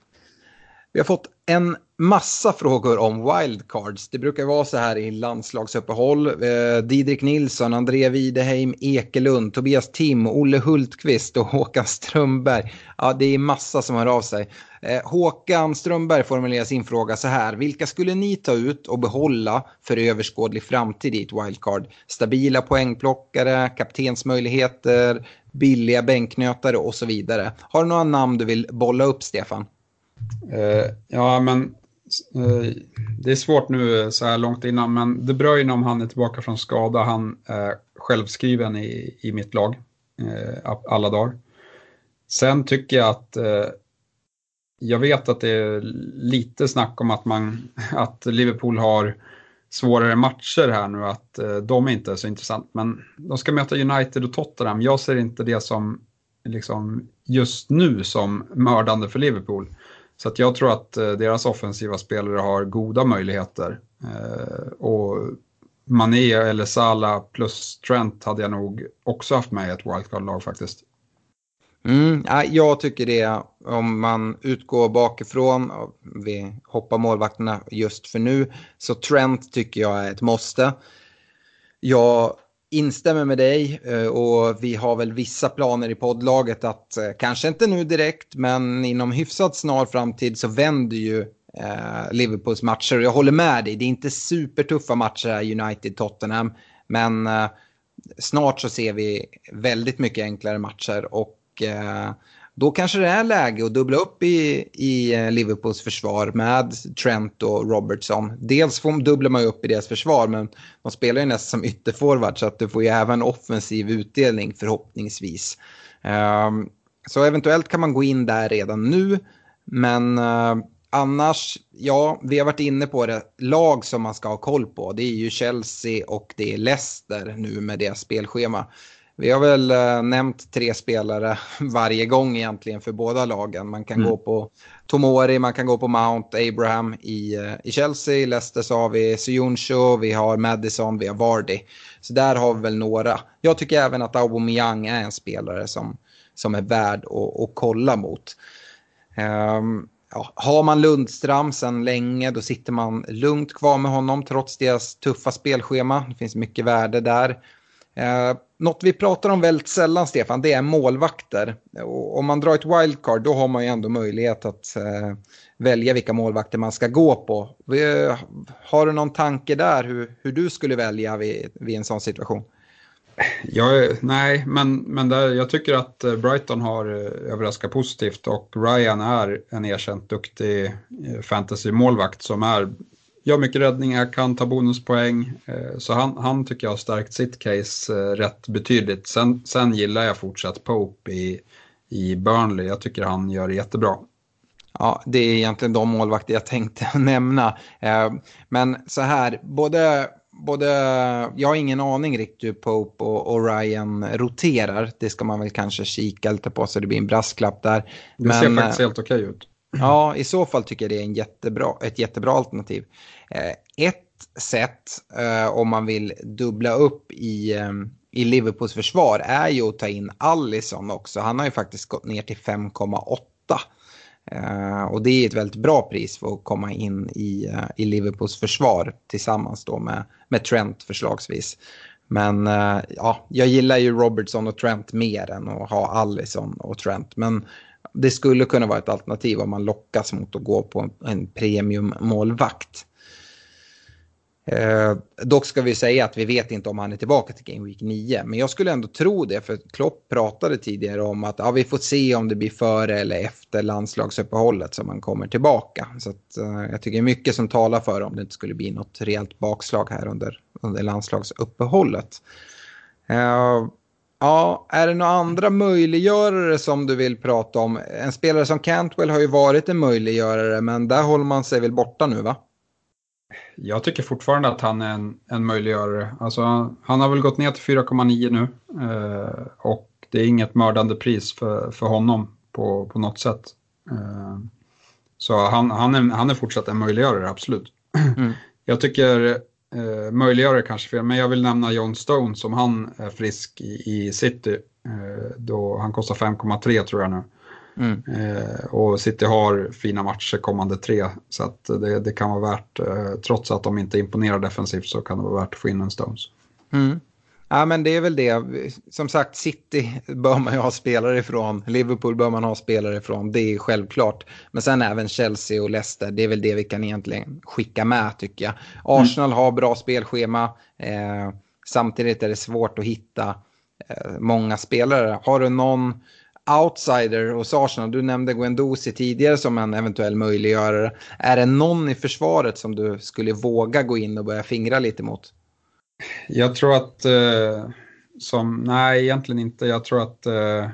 Vi har fått en massa frågor om wildcards. Det brukar vara så här i landslagsuppehåll. Eh, Didrik Nilsson, André Wideheim, Ekelund, Tobias Tim, Olle Hultqvist och Håkan Strömberg. Ja, det är massa som hör av sig. Eh, Håkan Strömberg formulerar sin fråga så här. Vilka skulle ni ta ut och behålla för överskådlig framtid i ett wildcard? Stabila poängplockare, kaptensmöjligheter, billiga bänknötare och så vidare. Har du några namn du vill bolla upp, Stefan? Uh, ja, men Eh, det är svårt nu eh, så här långt innan, men De Bruyne om han är tillbaka från skada, han är självskriven i, i mitt lag eh, alla dagar. Sen tycker jag att jag vet att det är lite snack om att, man, att Liverpool har svårare matcher här nu, att de inte är så intressant. Men de ska möta United och Tottenham. Jag ser inte det som liksom just nu som mördande för Liverpool. Så att jag tror att eh, deras offensiva spelare har goda möjligheter. Eh, och Mané eller Sala plus Trent hade jag nog också haft med i ett wildcard-lag faktiskt. Mm, jag tycker det, om man utgår bakifrån, vi hoppar målvakterna just för nu, så Trent tycker jag är ett måste. Jag instämmer med dig eh, och vi har väl vissa planer i poddlaget att eh, kanske inte nu direkt men inom hyfsat snar framtid så vänder ju eh, Liverpools matcher och jag håller med dig. Det är inte supertuffa matcher här United-Tottenham men snart så ser vi väldigt mycket enklare matcher och då kanske det är läge att dubbla upp i, i eh, Liverpools försvar med Trent och Robertson. Dels får, dubblar man ju upp i deras försvar men de spelar ju nästan som ytterforward så att du får ju även offensiv utdelning förhoppningsvis. Um, så eventuellt kan man gå in där redan nu. Men uh, annars, ja, vi har varit inne på det. Lag som man ska ha koll på, det är ju Chelsea och det är Leicester nu med deras spelschema. Vi har väl äh, nämnt tre spelare varje gång egentligen för båda lagen. Man kan mm. gå på Tomori, man kan gå på Mount, Abraham i, uh, i Chelsea. I Leicester så har vi Suyunsho, vi har Madison, vi har Vardy. Så där har vi väl några. Jag tycker även att Aubameyang är en spelare som, som är värd att, att kolla mot. Um, ja, har man Lundström sedan länge då sitter man lugnt kvar med honom trots deras tuffa spelschema. Det finns mycket värde där. Eh, något vi pratar om väldigt sällan, Stefan, det är målvakter. Och om man drar ett wildcard då har man ju ändå möjlighet att eh, välja vilka målvakter man ska gå på. Vi, eh, har du någon tanke där hur, hur du skulle välja vid, vid en sån situation? Jag, nej, men, men där, jag tycker att eh, Brighton har eh, överraskat positivt och Ryan är en erkänt duktig fantasymålvakt som är, gör mycket räddningar, kan ta bonuspoäng. Så han, han tycker jag har stärkt sitt case rätt betydligt. Sen, sen gillar jag fortsatt Pope i, i Burnley. Jag tycker han gör det jättebra. Ja, det är egentligen de målvakter jag tänkte nämna. Men så här, både både, jag har ingen aning riktigt hur Pope och, och, Ryan roterar. Det ska man väl kanske kika lite på så det blir en brasklapp där. Det Men, ser faktiskt helt okej ut. Ja, i så fall tycker jag det är en jättebra, ett jättebra alternativ. Eh, ett sätt eh, om man vill dubbla upp i, eh, i Liverpools försvar är ju att ta in Allison också. Han har ju faktiskt gått ner till 5,8. Och det är ett väldigt bra pris för att komma in i, i Liverpools försvar tillsammans då med, med Trent förslagsvis. Men ja, jag gillar ju Robertson och Trent mer än att ha Allison och Trent. Men det skulle kunna vara ett alternativ om man lockas mot att gå på en, premiummålvakt. Eh, dock ska vi säga att vi vet inte om han är tillbaka till Game Week 9. Men jag skulle ändå tro det, för Klopp pratade tidigare om att ja, vi får se om det blir före eller efter landslagsuppehållet som han kommer tillbaka. Så att, eh, jag tycker det är mycket som talar för om det inte skulle bli något rejält bakslag här under, under landslagsuppehållet. Eh, ja, är det några andra möjliggörare som du vill prata om? En spelare som Cantwell har ju varit en möjliggörare, men där håller man sig väl borta nu va? Jag tycker fortfarande att han är en, en möjliggörare. Alltså, han har väl gått ner till 4,9 nu eh, och det är inget mördande pris för, för honom på, på något sätt. Eh, så han, han, är, han är fortsatt en möjliggörare, absolut. Mm. Jag tycker eh, möjliggörare kanske fel, men jag vill nämna John Stone som han är frisk i, i City. Eh, då han kostar 5,3 tror jag nu. Mm. Eh, och City har fina matcher kommande tre, så att det, det kan vara värt, eh, trots att de inte imponerar defensivt, så kan det vara värt att få in en Stones. Mm. Ja, men det är väl det. Som sagt, City bör man ju ha spelare ifrån. Liverpool bör man ha spelare ifrån. Det är självklart. Men sen även Chelsea och Leicester. Det är väl det vi kan egentligen skicka med tycker jag. Arsenal mm. har bra spelschema. Eh, samtidigt är det svårt att hitta eh, många spelare. Har du någon outsider hos Arsenal. Du nämnde Guendouzi tidigare som en eventuell möjliggörare. Är det någon i försvaret som du skulle våga gå in och börja fingra lite mot? Jag tror att, eh, som, nej egentligen inte, jag tror att eh,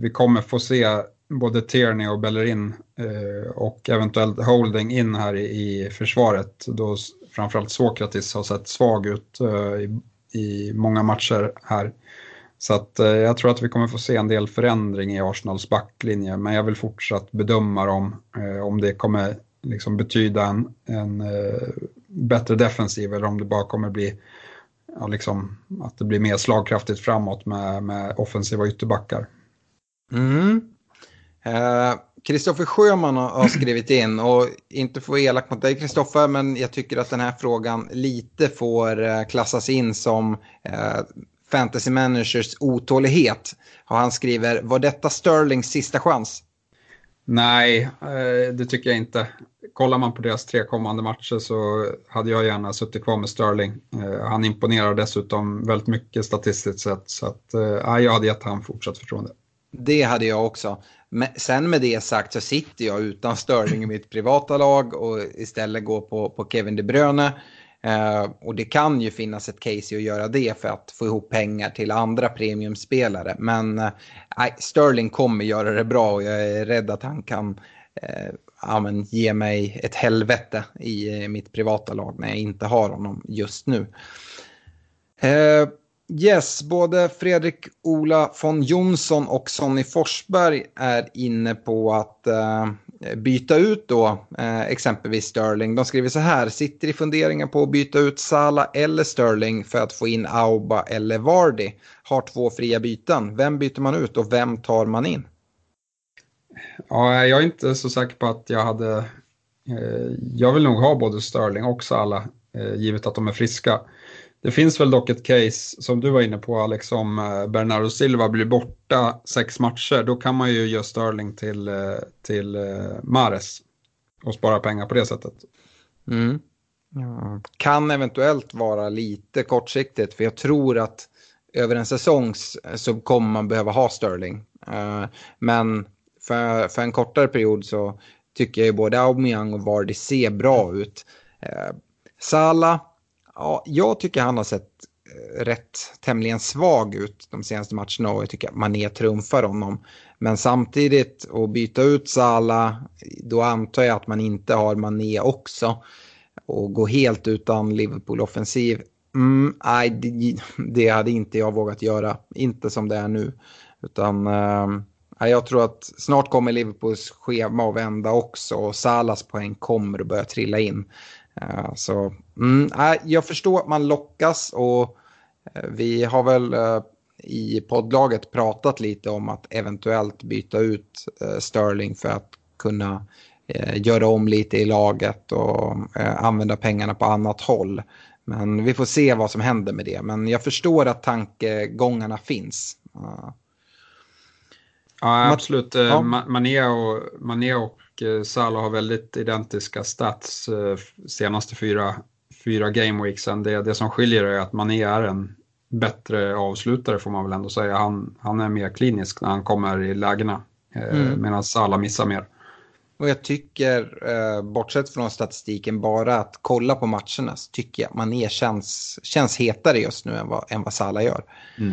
vi kommer få se både Tierney och Bellerin eh, och eventuellt Holding in här i, i försvaret. Då framförallt Sokratis har sett svag ut eh, i, i många matcher här. Så att, eh, jag tror att vi kommer få se en del förändring i Arsenals backlinje, men jag vill fortsatt bedöma dem eh, om det kommer liksom betyda en, en eh, bättre defensiv eller om det bara kommer bli ja, liksom, att det blir mer slagkraftigt framåt med, med offensiva ytterbackar. Mm. Kristoffer eh, Sjöman har skrivit in och inte få elak mot dig Kristoffer men jag tycker att den här frågan lite får eh, klassas in som eh, fantasy managers otålighet. Och han skriver, var detta Sterlings sista chans? Nej, eh, det tycker jag inte. Kollar man på deras tre kommande matcher så hade jag gärna suttit kvar med Sterling. Eh, han imponerar dessutom väldigt mycket statistiskt sett så att, eh, jag hade gett honom fortsatt förtroende. Det hade jag också. Men sen med det sagt så sitter jag utan Sterling i mitt privata lag och istället går på, på Kevin De Bruyne. Uh, och det kan ju finnas ett case i att göra det för att få ihop pengar till andra premiumspelare. Men uh, Sterling kommer göra det bra och jag är rädd att han kan uh, ja, men, ge mig ett helvete i eh, mitt privata lag när jag inte har honom just nu. Eh, yes, både Fredrik Ola von Jonsson och Sonny Forsberg är inne på att Eh, byta ut då eh, exempelvis Sterling. De skriver så här, sitter i funderingar på att byta ut Sala eller Sterling för att få in Auba eller Vardy. Har två fria byten. Vem byter man ut och vem tar man in? Ja, jag är inte så säker på att jag hade... Eh, jag vill nog ha både Sterling och Sala, eh, givet att de är friska. Det finns väl dock ett case som du var inne på Alex, om eh, Bernardo Silva blir borta sex matcher, då kan man ju göra Sterling till, eh, till Mares och spara pengar på det sättet. Mm. Ja. Kan eventuellt vara lite kortsiktigt för jag tror att över en säsong så kommer man behöva ha Sterling. Men för, för en kortare period så tycker jag ju både Aubameyang och Vardy ser bra ut. Sala ja, jag tycker han har sett eh, rätt tämligen svag ut de senaste matcherna och jag tycker att Mané trumfar honom. Men samtidigt att byta ut Sala, då antar jag att man inte har Mané också. Och gå helt utan Liverpool-offensiv, mm, nej, det, det, hade inte jag vågat göra. Inte som det är nu. Utan eh, jag tror att snart kommer Liverpools schema att vända också och Salas poäng kommer att börja trilla in. Eh, så mm, jag förstår att man lockas och eh, vi har väl eh, i poddlaget pratat lite om att eventuellt byta ut Sterling för att kunna göra om lite i laget och använda pengarna på annat håll. Men vi får se vad som händer med det. Men jag förstår att tankegångarna finns. Ja, absolut. Ja. Mané och, Mané och Eh, Salah har väldigt identiska stats eh, senaste fyra, fyra gameweeksen. Det, det som skiljer är att Mané är en bättre avslutare får man väl ändå säga. Han, han är mer klinisk när han kommer i lägena eh, mm. medan Salah missar mer. Och jag tycker, bortsett från statistiken, bara att kolla på matcherna så tycker jag att Mané känns, känns hetare just nu än vad, än vad Salah gör. Mm.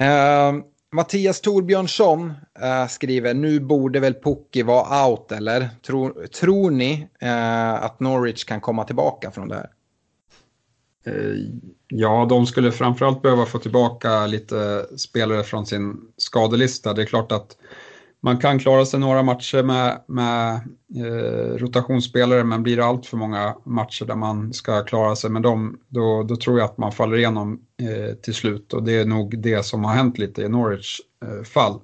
Uh, Mattias Torbjörnsson äh, skriver, nu borde väl Pukki vara out eller? Tror, tror ni äh, att Norwich kan komma tillbaka från det här? Eh, ja, de skulle framförallt behöva få tillbaka lite spelare från sin skadelista. Det är klart att man kan klara sig några matcher med, med eh, rotationsspelare men blir det allt för många matcher där man ska klara sig med dem då, då tror jag att man faller igenom eh, till slut och det är nog det som har hänt lite i Norwich eh, fall.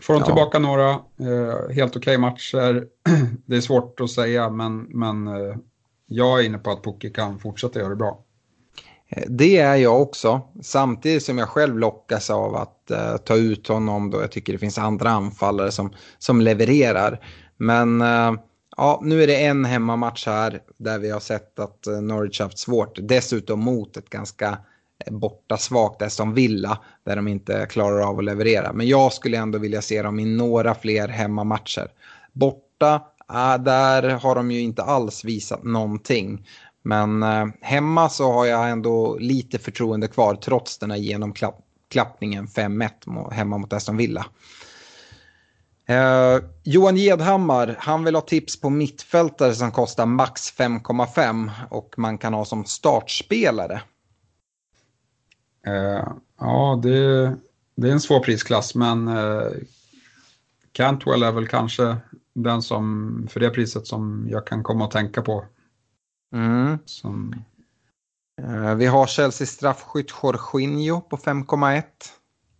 Får de ja. tillbaka några eh, helt okej okay matcher, det är svårt att säga men, men eh, jag är inne på att Pukki kan fortsätta göra det bra. Eh, det är jag också, samtidigt som jag själv lockas av att eh, ta ut honom då jag tycker det finns andra anfallare som, som levererar. Men eh, ja, nu är det en hemmamatch här där vi har sett att eh, Norwich haft svårt. Dessutom mot ett ganska eh, borta svagt Aston Villa där de inte klarar av att leverera. Men jag skulle ändå vilja se dem i några fler hemmamatcher. Borta, ah, där har de ju inte alls visat någonting. Men eh, hemma så har jag ändå lite förtroende kvar trots den här genomklappningen 5-1 hemma mot Aston Villa. Eh, Johan Gedhammar, han vill ha tips på mittfältare som kostar max 5,5 och man kan ha som startspelare. Eh, ja, det, det, är en svår prisklass men eh, Cantwell är väl kanske den som, för det priset som jag kan komma att tänka på Mm. Som... Uh, vi har Chelsea straffskytt Jorginho på 5,1.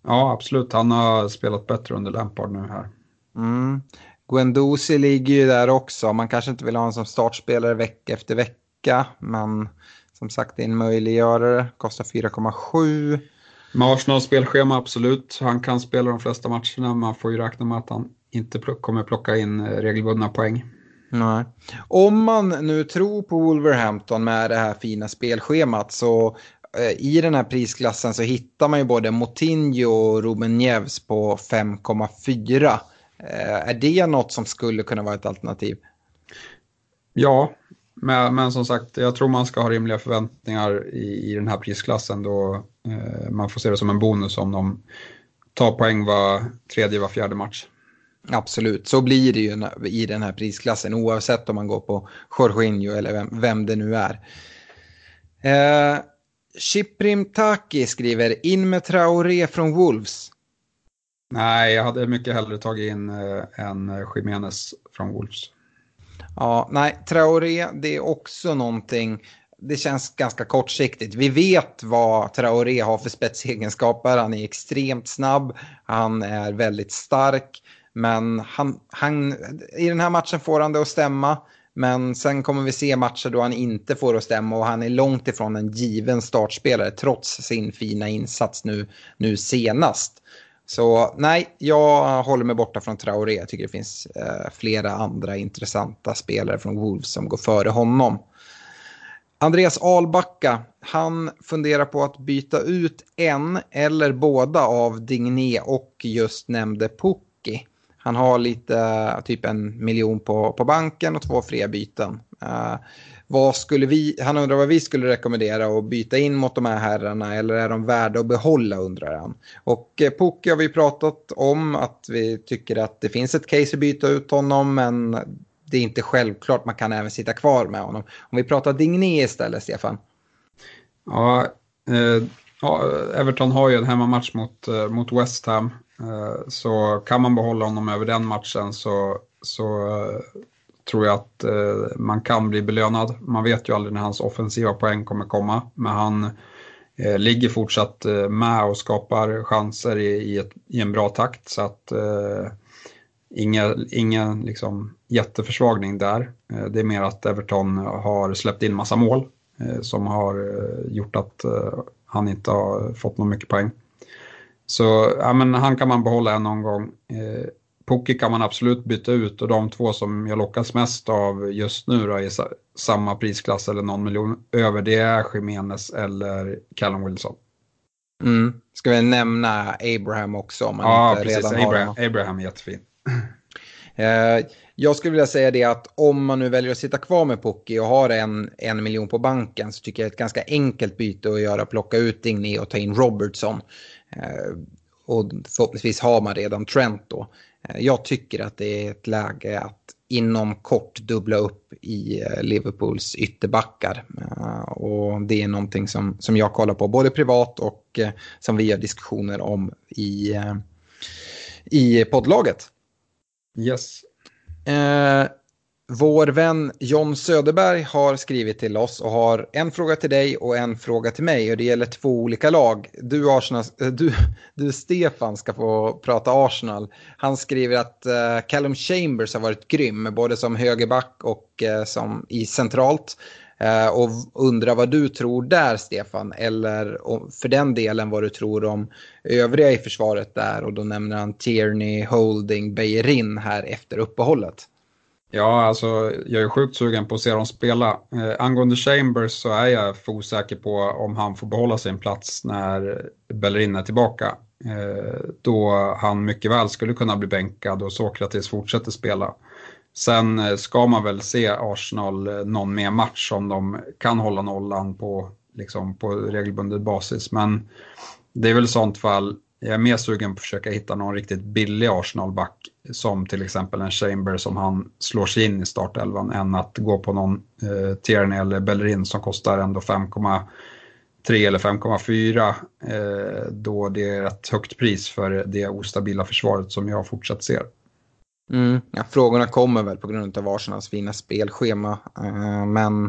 Ja, absolut. Han har spelat bättre under Lampard nu här. Mm. Guendouzi ligger ju där också. Man kanske inte vill ha honom som startspelare vecka efter vecka. Men som sagt, det är en möjliggörare. Kostar 4,7. Med Arsenals spelschema, absolut. Han kan spela de flesta matcherna. Man får ju räkna med att han inte kommer plocka in eh, regelbundna poäng. Nej. Om man nu tror på Wolverhampton med det här fina spelschemat så eh, i den här prisklassen så hittar man ju både Motinho och Ruben Neves på 5,4. Eh, är det något som skulle kunna vara ett alternativ? Ja, men, men, som sagt, jag tror man ska ha rimliga förväntningar i, i den här prisklassen då eh, man får se det som en bonus om de tar poäng var tredje, var fjärde match. Absolut, så blir det ju i den här prisklassen oavsett om man går på Jorginho eller vem, vem det nu är. Eh, Chiprim Taki skriver in med Traoré från Wolves. Nej, jag hade mycket hellre tagit in eh, en Jiménez från Wolves. Ja, nej, Traoré det är också någonting, det känns ganska kortsiktigt. Vi vet vad Traoré har för spetsegenskaper. Han är extremt snabb, han är väldigt stark. Men han, han, i den här matchen får han det att stämma. Men sen kommer vi se matcher då han inte får det att stämma och han är långt ifrån en given startspelare trots sin fina insats nu, nu senast. Så nej, jag håller mig borta från Traoré. Jag tycker det finns eh, flera andra intressanta spelare från Wolves som går före honom. Andreas Albacka, han funderar på att byta ut en eller båda av Digné och just nämnde Pukki. Han har lite, typ en miljon på, på banken och två fria byten. Uh, eh, vad skulle vi, han undrar vad vi skulle rekommendera att byta in mot de här herrarna eller är de värda att behålla undrar han. Och eh, Poki har vi pratat om att vi tycker att det finns ett case att byta ut honom men det är inte självklart man kan även sitta kvar med honom. Om vi pratar Digné istället, Stefan. Ja, eh, ja Everton har ju en hemmamatch mot, eh, mot West Ham. Eh, så kan man behålla honom över den matchen så, så eh, tror jag att eh, man kan bli belönad. Man vet ju aldrig när hans offensiva poäng kommer komma, men han ligger fortsatt med och skapar chanser i, i, ett, i en bra takt. Så att Ingen, ingen liksom jätteförsvagning där. Det är mer att Everton har släppt in massa mål eh, som har gjort att han inte har fått någon mycket poäng. Så ja, men han kan man behålla en omgång. Eh, Pukki kan man absolut byta ut och de två som jag lockas mest av just nu då, i samma prisklass eller någon miljon över det är Jiménez eller Callum Wilson. Mm. Ska vi nämna Abraham också? Om man ja, inte precis. Redan Abraham, har Abraham är jättefin. Eh, jag skulle vilja säga det att om man nu väljer att sitta kvar med Pocki och har en, en miljon på banken så tycker jag det är ett ganska enkelt byte att göra. Plocka ut Digny och ta in Robertson. Eh, och förhoppningsvis har man redan Trent då. Eh, jag tycker att det är ett läge att inom kort dubbla upp i Liverpools ytterbackar. Och det är någonting som, som jag kollar på både privat och som vi har diskussioner om i, i poddlaget. Yes. Vår vän John Söderberg har skrivit till oss och har en fråga till dig och en fråga till mig. Och det gäller två olika lag. Du, Arsenal, eh, du, du Stefan ska få prata Arsenal. Han skriver att uh, Callum Chambers har varit grym, både som högerback och uh, som i centralt. uh, och undrar vad du tror där, Stefan. Eller för den delen vad du tror om övriga i försvaret där. Och då nämner han Tierney, Holding, Beijerin här efter uppehållet. Ja, alltså jag är sjukt sugen på att se dem spela. Eh, angående Chambers så är jag för osäker på om han får behålla sin plats när Bellerin är tillbaka. Eh, då han mycket väl skulle kunna bli bänkad och Sokrates fortsätter spela. Sen eh, ska man väl se Arsenal eh, någon mer match om de kan hålla nollan på, liksom, på regelbunden basis. Men det är väl i sånt fall, jag är mer sugen på att försöka hitta någon riktigt billig Arsenal-back som till exempel en Chamber som han slår sig in i startelvan än att gå på någon eh, Tierney eller Bellerin som kostar ändå 5,3 eller 5,4 eh, då det är ett högt pris för det ostabila försvaret som jag fortsatt ser. Mm, ja, frågorna kommer väl på grund av Arsenals fina spelschema. Uh, men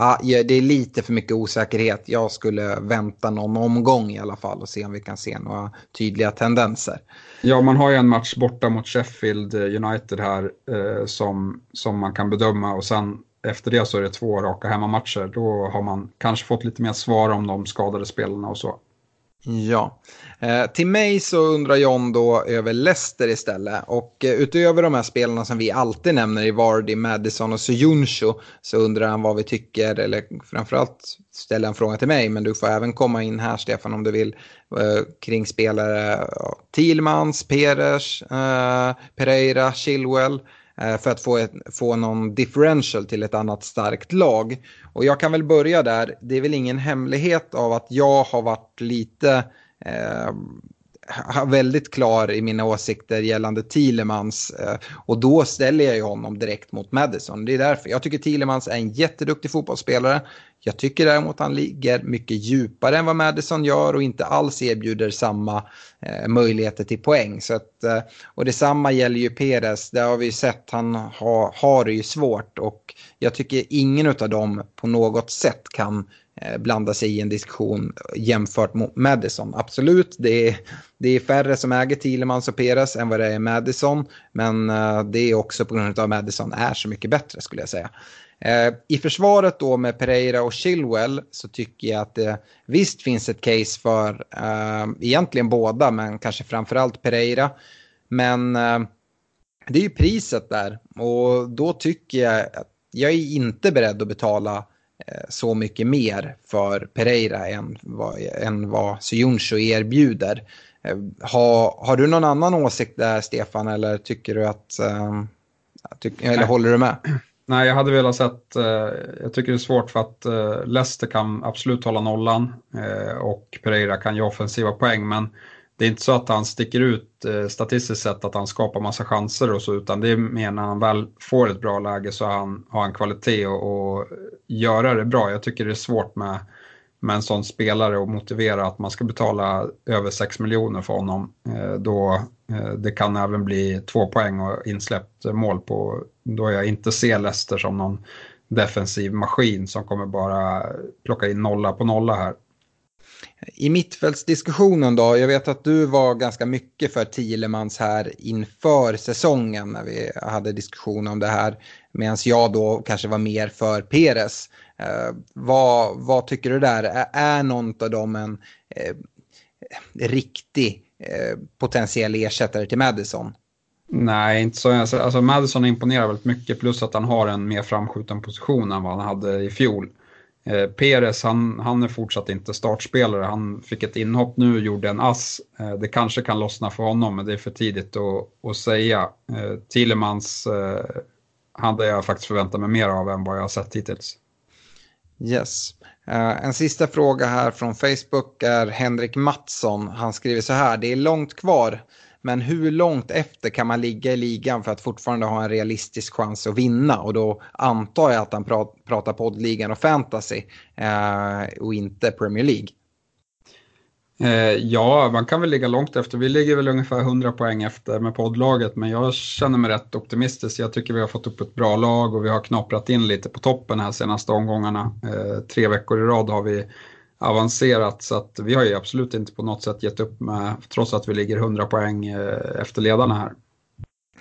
uh, det är lite för mycket osäkerhet. Jag skulle vänta någon omgång i alla fall och se om vi kan se några tydliga tendenser. Ja, man har ju en match borta mot Sheffield eh, United här eh, som, som man kan bedöma och sen efter det så är det två raka hemmamatcher. Då har man kanske fått lite mer svar om de skadade spelarna och så. Ja, eh, till mig så undrar John då över Leicester istället. Och eh, utöver de här spelarna som vi alltid nämner i Vardy, Madison och Sojuncho så undrar han vad vi tycker, eller framförallt ställer han frågan till mig, men du får även komma in här Stefan om du vill, eh, kring spelare ja, Thielmans, Peres, eh, Pereira, Chilwell eh, Eh, för att få, ett, få någon differential till ett annat starkt lag. Och jag kan väl börja där. Det är väl ingen hemlighet av att jag har varit lite eh, väldigt klar i mina åsikter gällande Thielemans. Eh, och då ställer jag ju honom direkt mot Madison. Det är därför. Jag tycker Thielemans är en jätteduktig fotbollsspelare. Jag tycker däremot han ligger mycket djupare än vad Madison gör och inte alls erbjuder samma eh, möjligheter till poäng. Så att, eh, och detsamma gäller ju Perez, det har vi sett, han ha, har det ju svårt och jag tycker ingen av dem på något sätt kan Eh, blanda sig i en diskussion jämfört mot Madison. Absolut, det är, det är färre som äger Thielemans och Peres än vad det är Madison. Men eh, det är också på grund av att Madison är så mycket bättre skulle jag säga. Eh, I försvaret då med Pereira och Chilwell så tycker jag att det visst finns ett case för eh, egentligen båda men kanske framförallt Pereira. Men eh, det är ju priset där och då tycker jag att jag är inte beredd att betala så mycket mer för Pereira än vad, än vad Suyuncu erbjuder. Eh, har, har du någon annan åsikt där Stefan eller tycker du att, eh, tyck, eller håller du med? Nej, jag hade velat sett, eh, jag tycker det är svårt för att eh, Leicester kan absolut hålla nollan eh, och Pereira kan ge offensiva poäng men det är inte så att han sticker ut eh, statistiskt sett att han skapar massa chanser och så utan det är mer när han väl får ett bra läge så har han, har han kvalitet och, och göra det bra. Jag tycker det är svårt med, med en sån spelare att motivera att man ska betala över 6 miljoner för honom. Eh, då eh, det kan även bli två poäng och insläppt mål på, då jag inte ser Leicester som någon defensiv maskin som kommer bara plocka in nolla på nolla här. I mittfältsdiskussionen då, jag vet att du var ganska mycket för Thielemans här inför säsongen när vi hade diskussion om det här. Medan jag då kanske var mer för Peres. Eh, vad, vad tycker du där? Är, är någon av dem en eh, riktig eh, potentiell ersättare till Madison? Nej, inte så. Alltså, alltså, Madison imponerar väldigt mycket plus att han har en mer framskjuten position än vad han hade i fjol. Eh, Peres, han, han är fortsatt inte startspelare. Han fick ett inhopp nu, gjorde en ass. Eh, det kanske kan lossna för honom, men det är för tidigt att, att säga. Eh, Thielemans eh, hade jag faktiskt förväntat mig mer av än vad jag har sett hittills. Yes. Uh, en sista fråga här från Facebook är Henrik Mattsson. Han skriver så här, det är långt kvar men hur långt efter kan man ligga i ligan för att fortfarande ha en realistisk chans att vinna? Och då antar jag att han pratar poddligan och fantasy eh, och inte Premier League. Eh, ja, man kan väl ligga långt efter. Vi ligger väl ungefär 100 poäng efter med poddlaget, men jag känner mig rätt optimistisk. Jag tycker vi har fått upp ett bra lag och vi har knaprat in lite på toppen här senaste omgångarna. Eh, tre veckor i rad har vi avancerat så att vi har ju absolut inte på något sätt gett upp med, trots att vi ligger 100 poäng eh, efter ledarna här.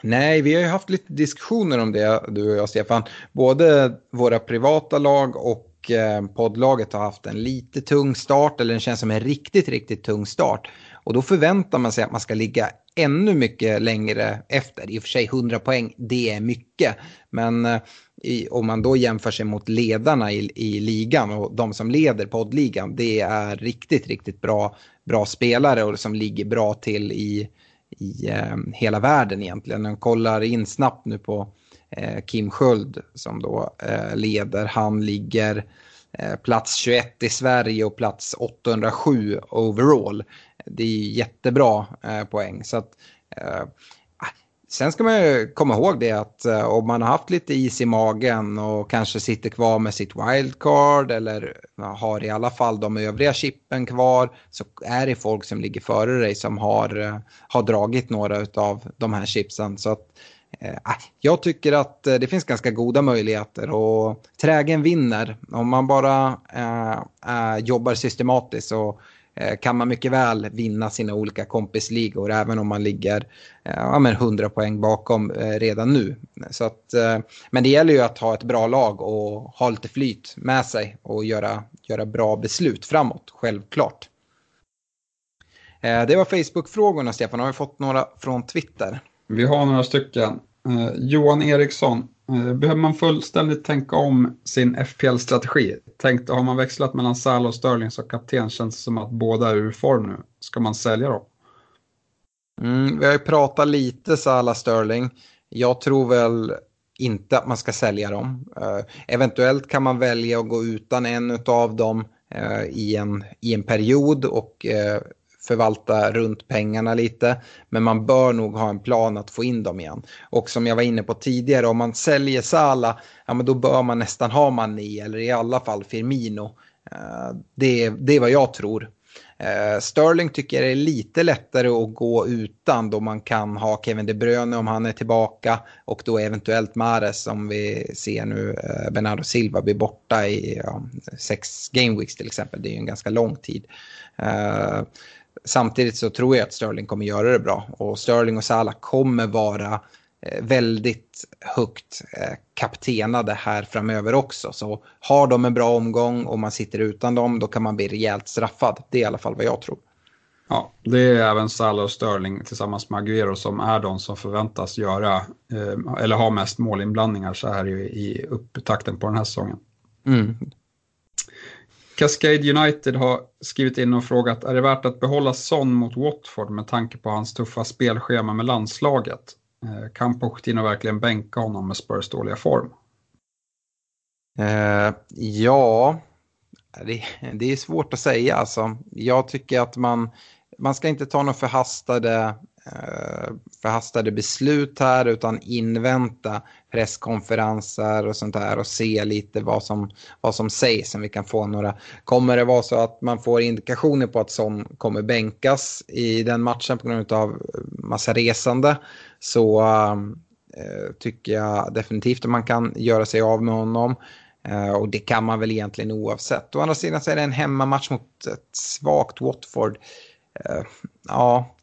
Nej, vi har ju haft lite diskussioner om det, du och jag Stefan. Både våra privata lag och eh, poddlaget har haft en lite tung start, eller den känns som en riktigt, riktigt tung start. Och då förväntar man sig att man ska ligga ännu mycket längre efter. I och för sig 100 poäng, det är mycket. Men eh, i, om man då jämför sig mot ledarna i, i ligan och de som leder poddligan, det är riktigt, riktigt bra, bra spelare och som ligger bra till i, i eh, hela världen egentligen. Man kollar in snabbt nu på eh, Kim Sköld som då eh, leder. Han ligger eh, plats 21 i Sverige och plats 807 overall. Det är jättebra eh, poäng. Så att, eh, Sen ska man ju komma ihåg det att uh, om man har haft lite is i magen och kanske sitter kvar med sitt wildcard eller har i alla fall de övriga chippen kvar så är det folk som ligger före dig som har, uh, har dragit några av de här chipsen. Så att, uh, jag tycker att det finns ganska goda möjligheter och trägen vinner. Om man bara jobbar systematiskt och Eh, kan man mycket väl vinna sina olika kompisligor även om man ligger eh, ja, men 100 poäng bakom eh, redan nu. Så att, men det gäller ju att ha ett bra lag och ha lite flyt med sig och göra, göra bra beslut framåt, självklart. Det var Facebook-frågorna, Stefan. Har vi fått några från Twitter? Vi har några stycken. Johan Eriksson Eh, behöver man fullständigt tänka om sin FPL-strategi? Tänkte, har man växlat mellan Salah och Sterling som kapten känns det som att båda är ur form nu. Ska man sälja dem? Mm, vi har ju pratat lite Salah Sterling. Jag tror väl inte att man ska sälja dem. Uh, eventuellt kan man välja att gå utan en av dem uh, i, en, i en period och uh, förvalta runt pengarna lite. Men man bör nog ha en plan att få in dem igen. Och som jag var inne på tidigare, om man säljer Sala, ja men då bör man nästan ha Mani eller i alla fall Firmino. Eh, det, det är vad jag tror. Eh, Sterling tycker jag är lite lättare att gå utan då man kan ha Kevin De Bruyne om han är tillbaka och då eventuellt Mares som vi ser nu, eh, Bernardo Silva blir borta i ja, sex game weeks till exempel. Det är ju en ganska lång tid. Samtidigt så tror jag att Sterling kommer göra det bra och Sterling och Salah kommer vara Eh, väldigt högt eh, kaptenade här framöver också. Så har de en bra omgång och man sitter utan dem då kan man bli rejält straffad. Det är i alla fall vad jag tror. Ja, det är även Salah och Sterling tillsammans med Aguero som är de som förväntas göra eh, eller ha mest målinblandningar så här i, i upptakten på den här säsongen. Mm. Cascade United har skrivit in och frågat, är det värt att behålla Son mot Watford med tanke på hans tuffa spelschema med landslaget? Eh, kan Pochettino verkligen bänka honom med Spurs dåliga form? Eh, ja, det, det, är svårt att säga. Alltså, jag tycker att man, man ska inte ta några förhastade, Eh, förhastade beslut här utan invänta presskonferenser och sånt där och se lite vad som, vad som sägs. Om vi kan få några. Kommer det vara så att man får indikationer på att som kommer bänkas i den matchen på grund av massa resande så äh, tycker jag definitivt att man kan göra sig av med honom. Äh, och det kan man väl egentligen oavsett. Å andra sidan så är det en hemmamatch mot ett svagt Watford. Äh, ja,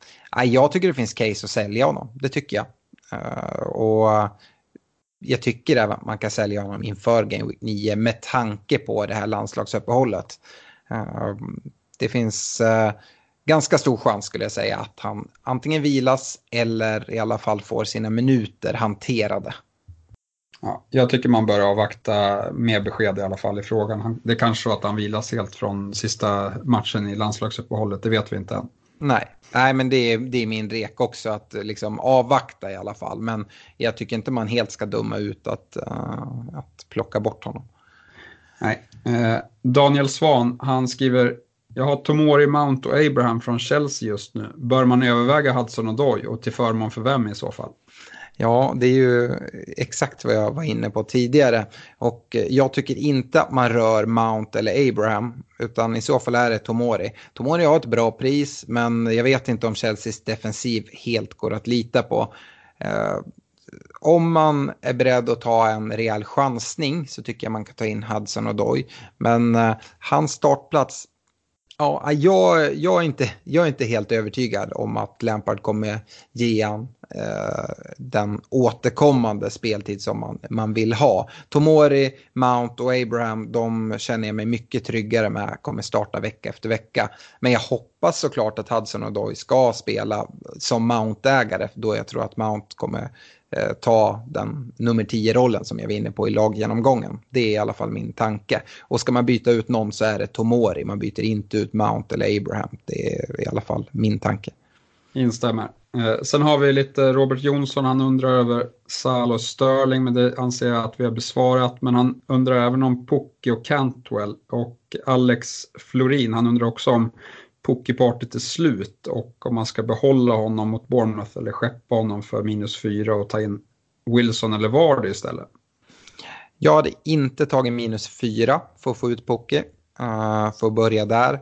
jag tycker det finns case att sälja honom. Det tycker jag. Uh, och jag tycker även att man kan sälja honom inför Game Week 9 med tanke på det här landslagsuppehållet. Eh, det finns eh, ganska stor chans skulle jag säga att han antingen vilas eller i alla fall får sina minuter hanterade. Ja, jag tycker man bör avvakta mer besked i alla fall i frågan. Det är kanske så att han vilas helt från sista matchen i landslagsuppehållet, det vet vi inte än. Nej, Nej men det är, det är min rek också att liksom avvakta i alla fall. Men jag tycker inte man helt ska döma ut att, uh, att plocka bort honom. Nej. Eh, Daniel Svan, han skriver jag har Tomori, Mount och Abraham från Chelsea just nu. Bör man överväga Hudson och Doy och till förmån för vem i så fall? Ja, det är ju exakt vad jag var inne på tidigare. Och eh, jag tycker inte att man rör Mount eller Abraham, utan i så fall är det Tomori. Tomori har ett bra pris, men jag vet inte om Chelseas defensiv helt går att lita på. Eh, om man är beredd att ta en rejäl chansning så tycker jag man kan ta in Hudson och Doy. Men eh, hans startplats Ja, jag, jag, är inte, jag är inte helt övertygad om att Lampard kommer ge han eh, den återkommande speltid som man, man vill ha. Tomori, Mount och Abraham, de känner jag mig mycket tryggare med, kommer starta vecka efter vecka. Men jag hoppas såklart att Hudson och Doy ska spela som Mount-ägare, då jag tror att Mount kommer Eh, ta den nummer 10-rollen som jag var inne på i laggenomgången. Det är i alla fall min tanke. Och ska man byta ut någon så är det Tomori, man byter inte ut Mount eller Abraham. Det är i alla fall min tanke. Instämmer. Eh, sen har vi lite Robert Jonsson, han undrar över Salo Sterling, men det anser jag att vi har besvarat. Men han undrar även om Pocki och Cantwell och Alex Florin, han undrar också om pokerpartyt är slut och om man ska behålla honom mot Bournemouth eller skeppa honom för minus fyra och ta in Wilson eller Vardy istället? Jag hade inte tagit minus fyra för att få ut Pocke, uh, eh, för att börja där.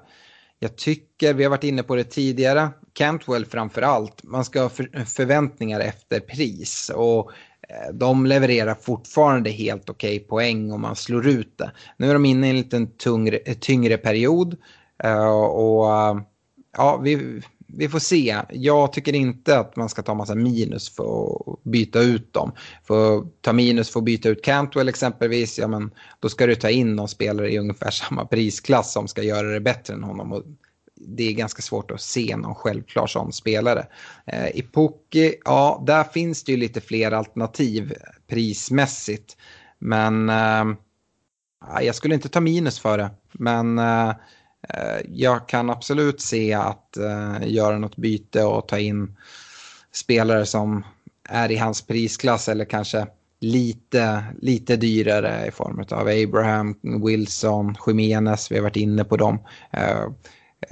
Jag tycker, vi har varit inne på det tidigare, Cantwell framför allt, man ska ha för, förväntningar efter pris. Och eh, de levererar fortfarande helt okej okay poäng om man slår ut det. Nu är de inne i en liten tyngre, tyngre period. Uh, och uh, ja, vi, vi får se. Jag tycker inte att man ska ta massa minus för att byta ut dem. För att ta minus för att byta ut Cantwell exempelvis, ja men då ska du ta in någon spelare i ungefär samma prisklass som ska göra det bättre än honom. Och det är ganska svårt att se någon självklar sån spelare. Eh, I Pocky, ja, där finns det ju lite fler alternativ prismässigt. Men eh, jag skulle inte ta minus för det. Men Eh, Eh, jag kan absolut se att eh, göra något byte och ta in spelare som är i hans prisklass eller kanske lite, lite dyrare i form av Abraham, Wilson, Jimenez, vi har varit inne på dem. Eh,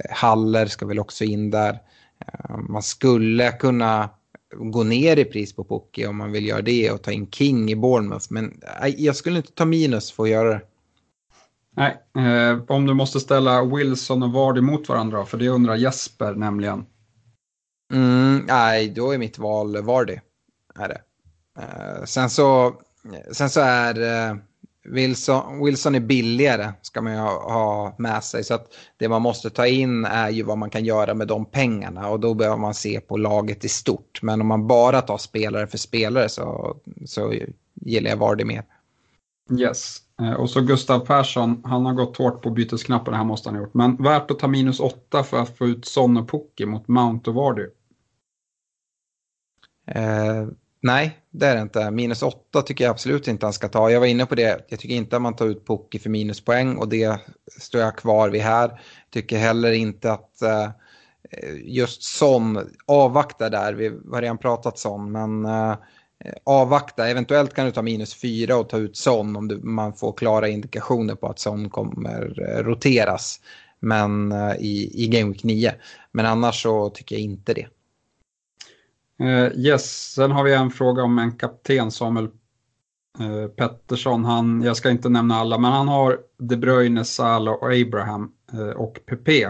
Haller ska väl också in där. Man skulle kunna gå ner i pris på Pocke om man vill göra det och ta in King i Bournemouth. Men jag skulle inte ta minus för att göra det. Nej, eh, om du måste ställa Wilson och Vardy mot varandra, för det undrar Jesper nämligen. Mm, nej, då är mitt val Vardy. Är det. Eh, sen, så, sen så är eh, Wilson, Wilson är billigare, ska man ju ha, ha, med sig. Så att det man måste ta in är ju vad man kan göra med de pengarna och då behöver man se på laget i stort. Men om man bara tar spelare för spelare så, så gillar jag Vardy mer. Yes, Eh, och så Gustav Persson, han har gått hårt på bytesknappen, det här måste han ha gjort. Men värt att ta minus 8 för att få ut Son och Pukki mot Mount och Vardy? Eh, nej, det är det inte. Minus 8 tycker jag absolut inte han ska ta. Jag var inne på det, jag tycker inte att man tar ut Pukki för minuspoäng och det står jag kvar vid här. Tycker heller inte att eh, just Son, avvakta där, vi har redan pratat Son, men eh, Eh, avvakta. Eventuellt kan du ta minus fyra och ta ut Son om du, man får klara indikationer på att Son kommer eh, roteras men, eh, i, i Game Week 9. Men annars så tycker jag inte det. Uh, yes, sen har vi en fråga om en kapten, Samuel uh, Pettersson. Han, jag ska inte nämna alla, men han har De Bruyne, Salah och Abraham uh, och PP.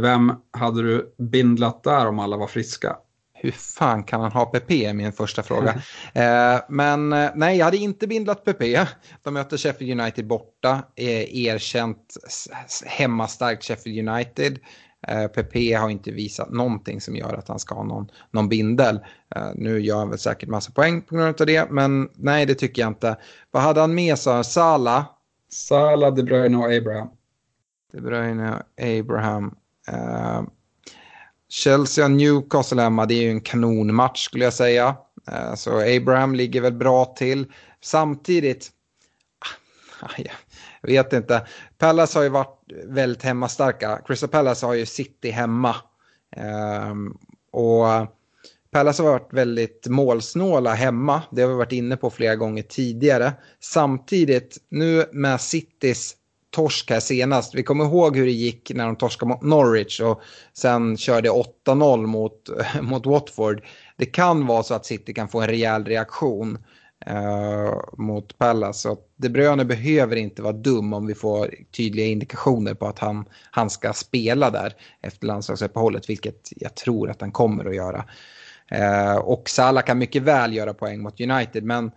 vem hade du bindlat där om alla var friska? Hur fan kan han ha PP är min första fråga. eh, men eh, nej, jag hade inte bindlat PP. De möter Sheffield United borta. Eh, erkänt hemmastarkt Sheffield United. Eh, PP har inte visat någonting som gör att han ska ha någon, någon bindel. Eh, nu gör han väl säkert massa poäng på grund av det, men nej, det tycker jag inte. Vad hade han med sig? Sala? Sala, De Bruyne och Abraham. De Bruyne och Abraham. Chelsea och Newcastle hemma, det är ju en kanonmatch skulle jag säga. Eh, så Abraham ligger väl bra till. Samtidigt, ah, ah, jag vet inte. Palace har ju varit väldigt hemmastarka. Crystal Palace har ju City hemma. Ehm, och Palace har varit väldigt målsnåla hemma. Det har vi varit inne på flera gånger tidigare. Samtidigt, nu med Citys torsk här senast. Vi kommer ihåg hur det gick när de torskade mot Norwich och sen körde 8-0 mot, mot Watford. Det kan vara så att City kan få en rejäl reaktion eh, mot Pallas. Så De Bruyne behöver inte vara dum om vi får tydliga indikationer på att han, han ska spela där efter landslagsuppehållet, vilket jag tror att han kommer att göra. Eh, och Salah kan mycket väl göra poäng mot United, men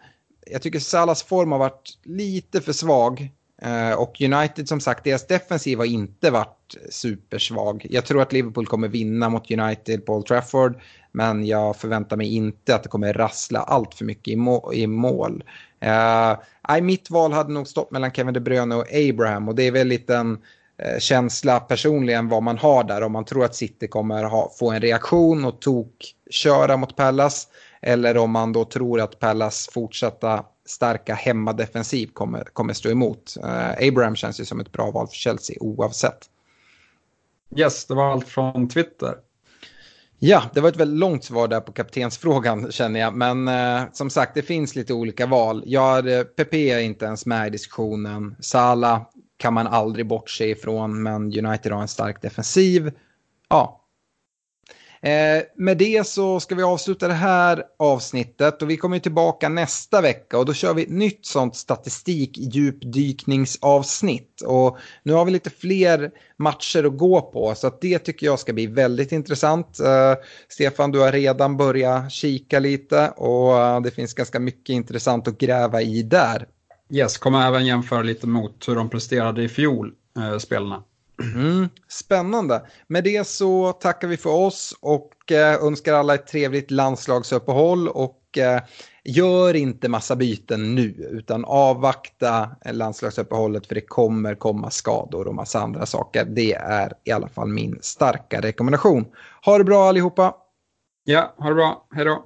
jag tycker Salahs form har varit lite för svag. Eh, och United som sagt, deras defensiv har inte varit supersvag. Jag tror att Liverpool kommer vinna mot United på Old Trafford. Men jag förväntar mig inte att det kommer rassla allt för mycket i, må i mål. Uh, mitt val hade nog stått mellan Kevin De Bruyne och Abraham. Och det är väl lite en uh, känsla personligen vad man har där. Om man tror att City kommer ha, få en reaktion och tok köra mot Pallas. Eller om man då tror att Pallas fortsatta starka hemmadefensiv kommer, kommer stå emot. Uh, Abraham känns ju som ett bra val för Chelsea oavsett. Yes, det var allt från Twitter. Ja, det var ett väldigt långt svar där på kaptensfrågan känner jag. Men eh, som sagt, det finns lite olika val. Ja, Pepe är inte ens med i diskussionen. Sala kan man aldrig bortse ifrån, men United har en stark defensiv. Ja, Eh, med det så ska vi avsluta det här avsnittet och vi kommer tillbaka nästa vecka och då kör vi ett nytt sånt statistik djupdykningsavsnitt. Och nu har vi lite fler matcher att gå på så att det tycker jag ska bli väldigt intressant. Eh, Stefan, du har redan börjat kika lite och eh, det finns ganska mycket intressant att gräva i där. Yes, kommer även jämföra lite mot hur de presterade i fjol, eh, spelarna. Mm, spännande. Med det så tackar vi för oss och eh, önskar alla ett trevligt landslagsuppehåll och eh, gör inte massa byten nu utan avvakta landslagsuppehållet för det kommer komma skador och massa andra saker. Det är i alla fall min starka rekommendation. Ha det bra allihopa! Ja, ha det bra. Hej då!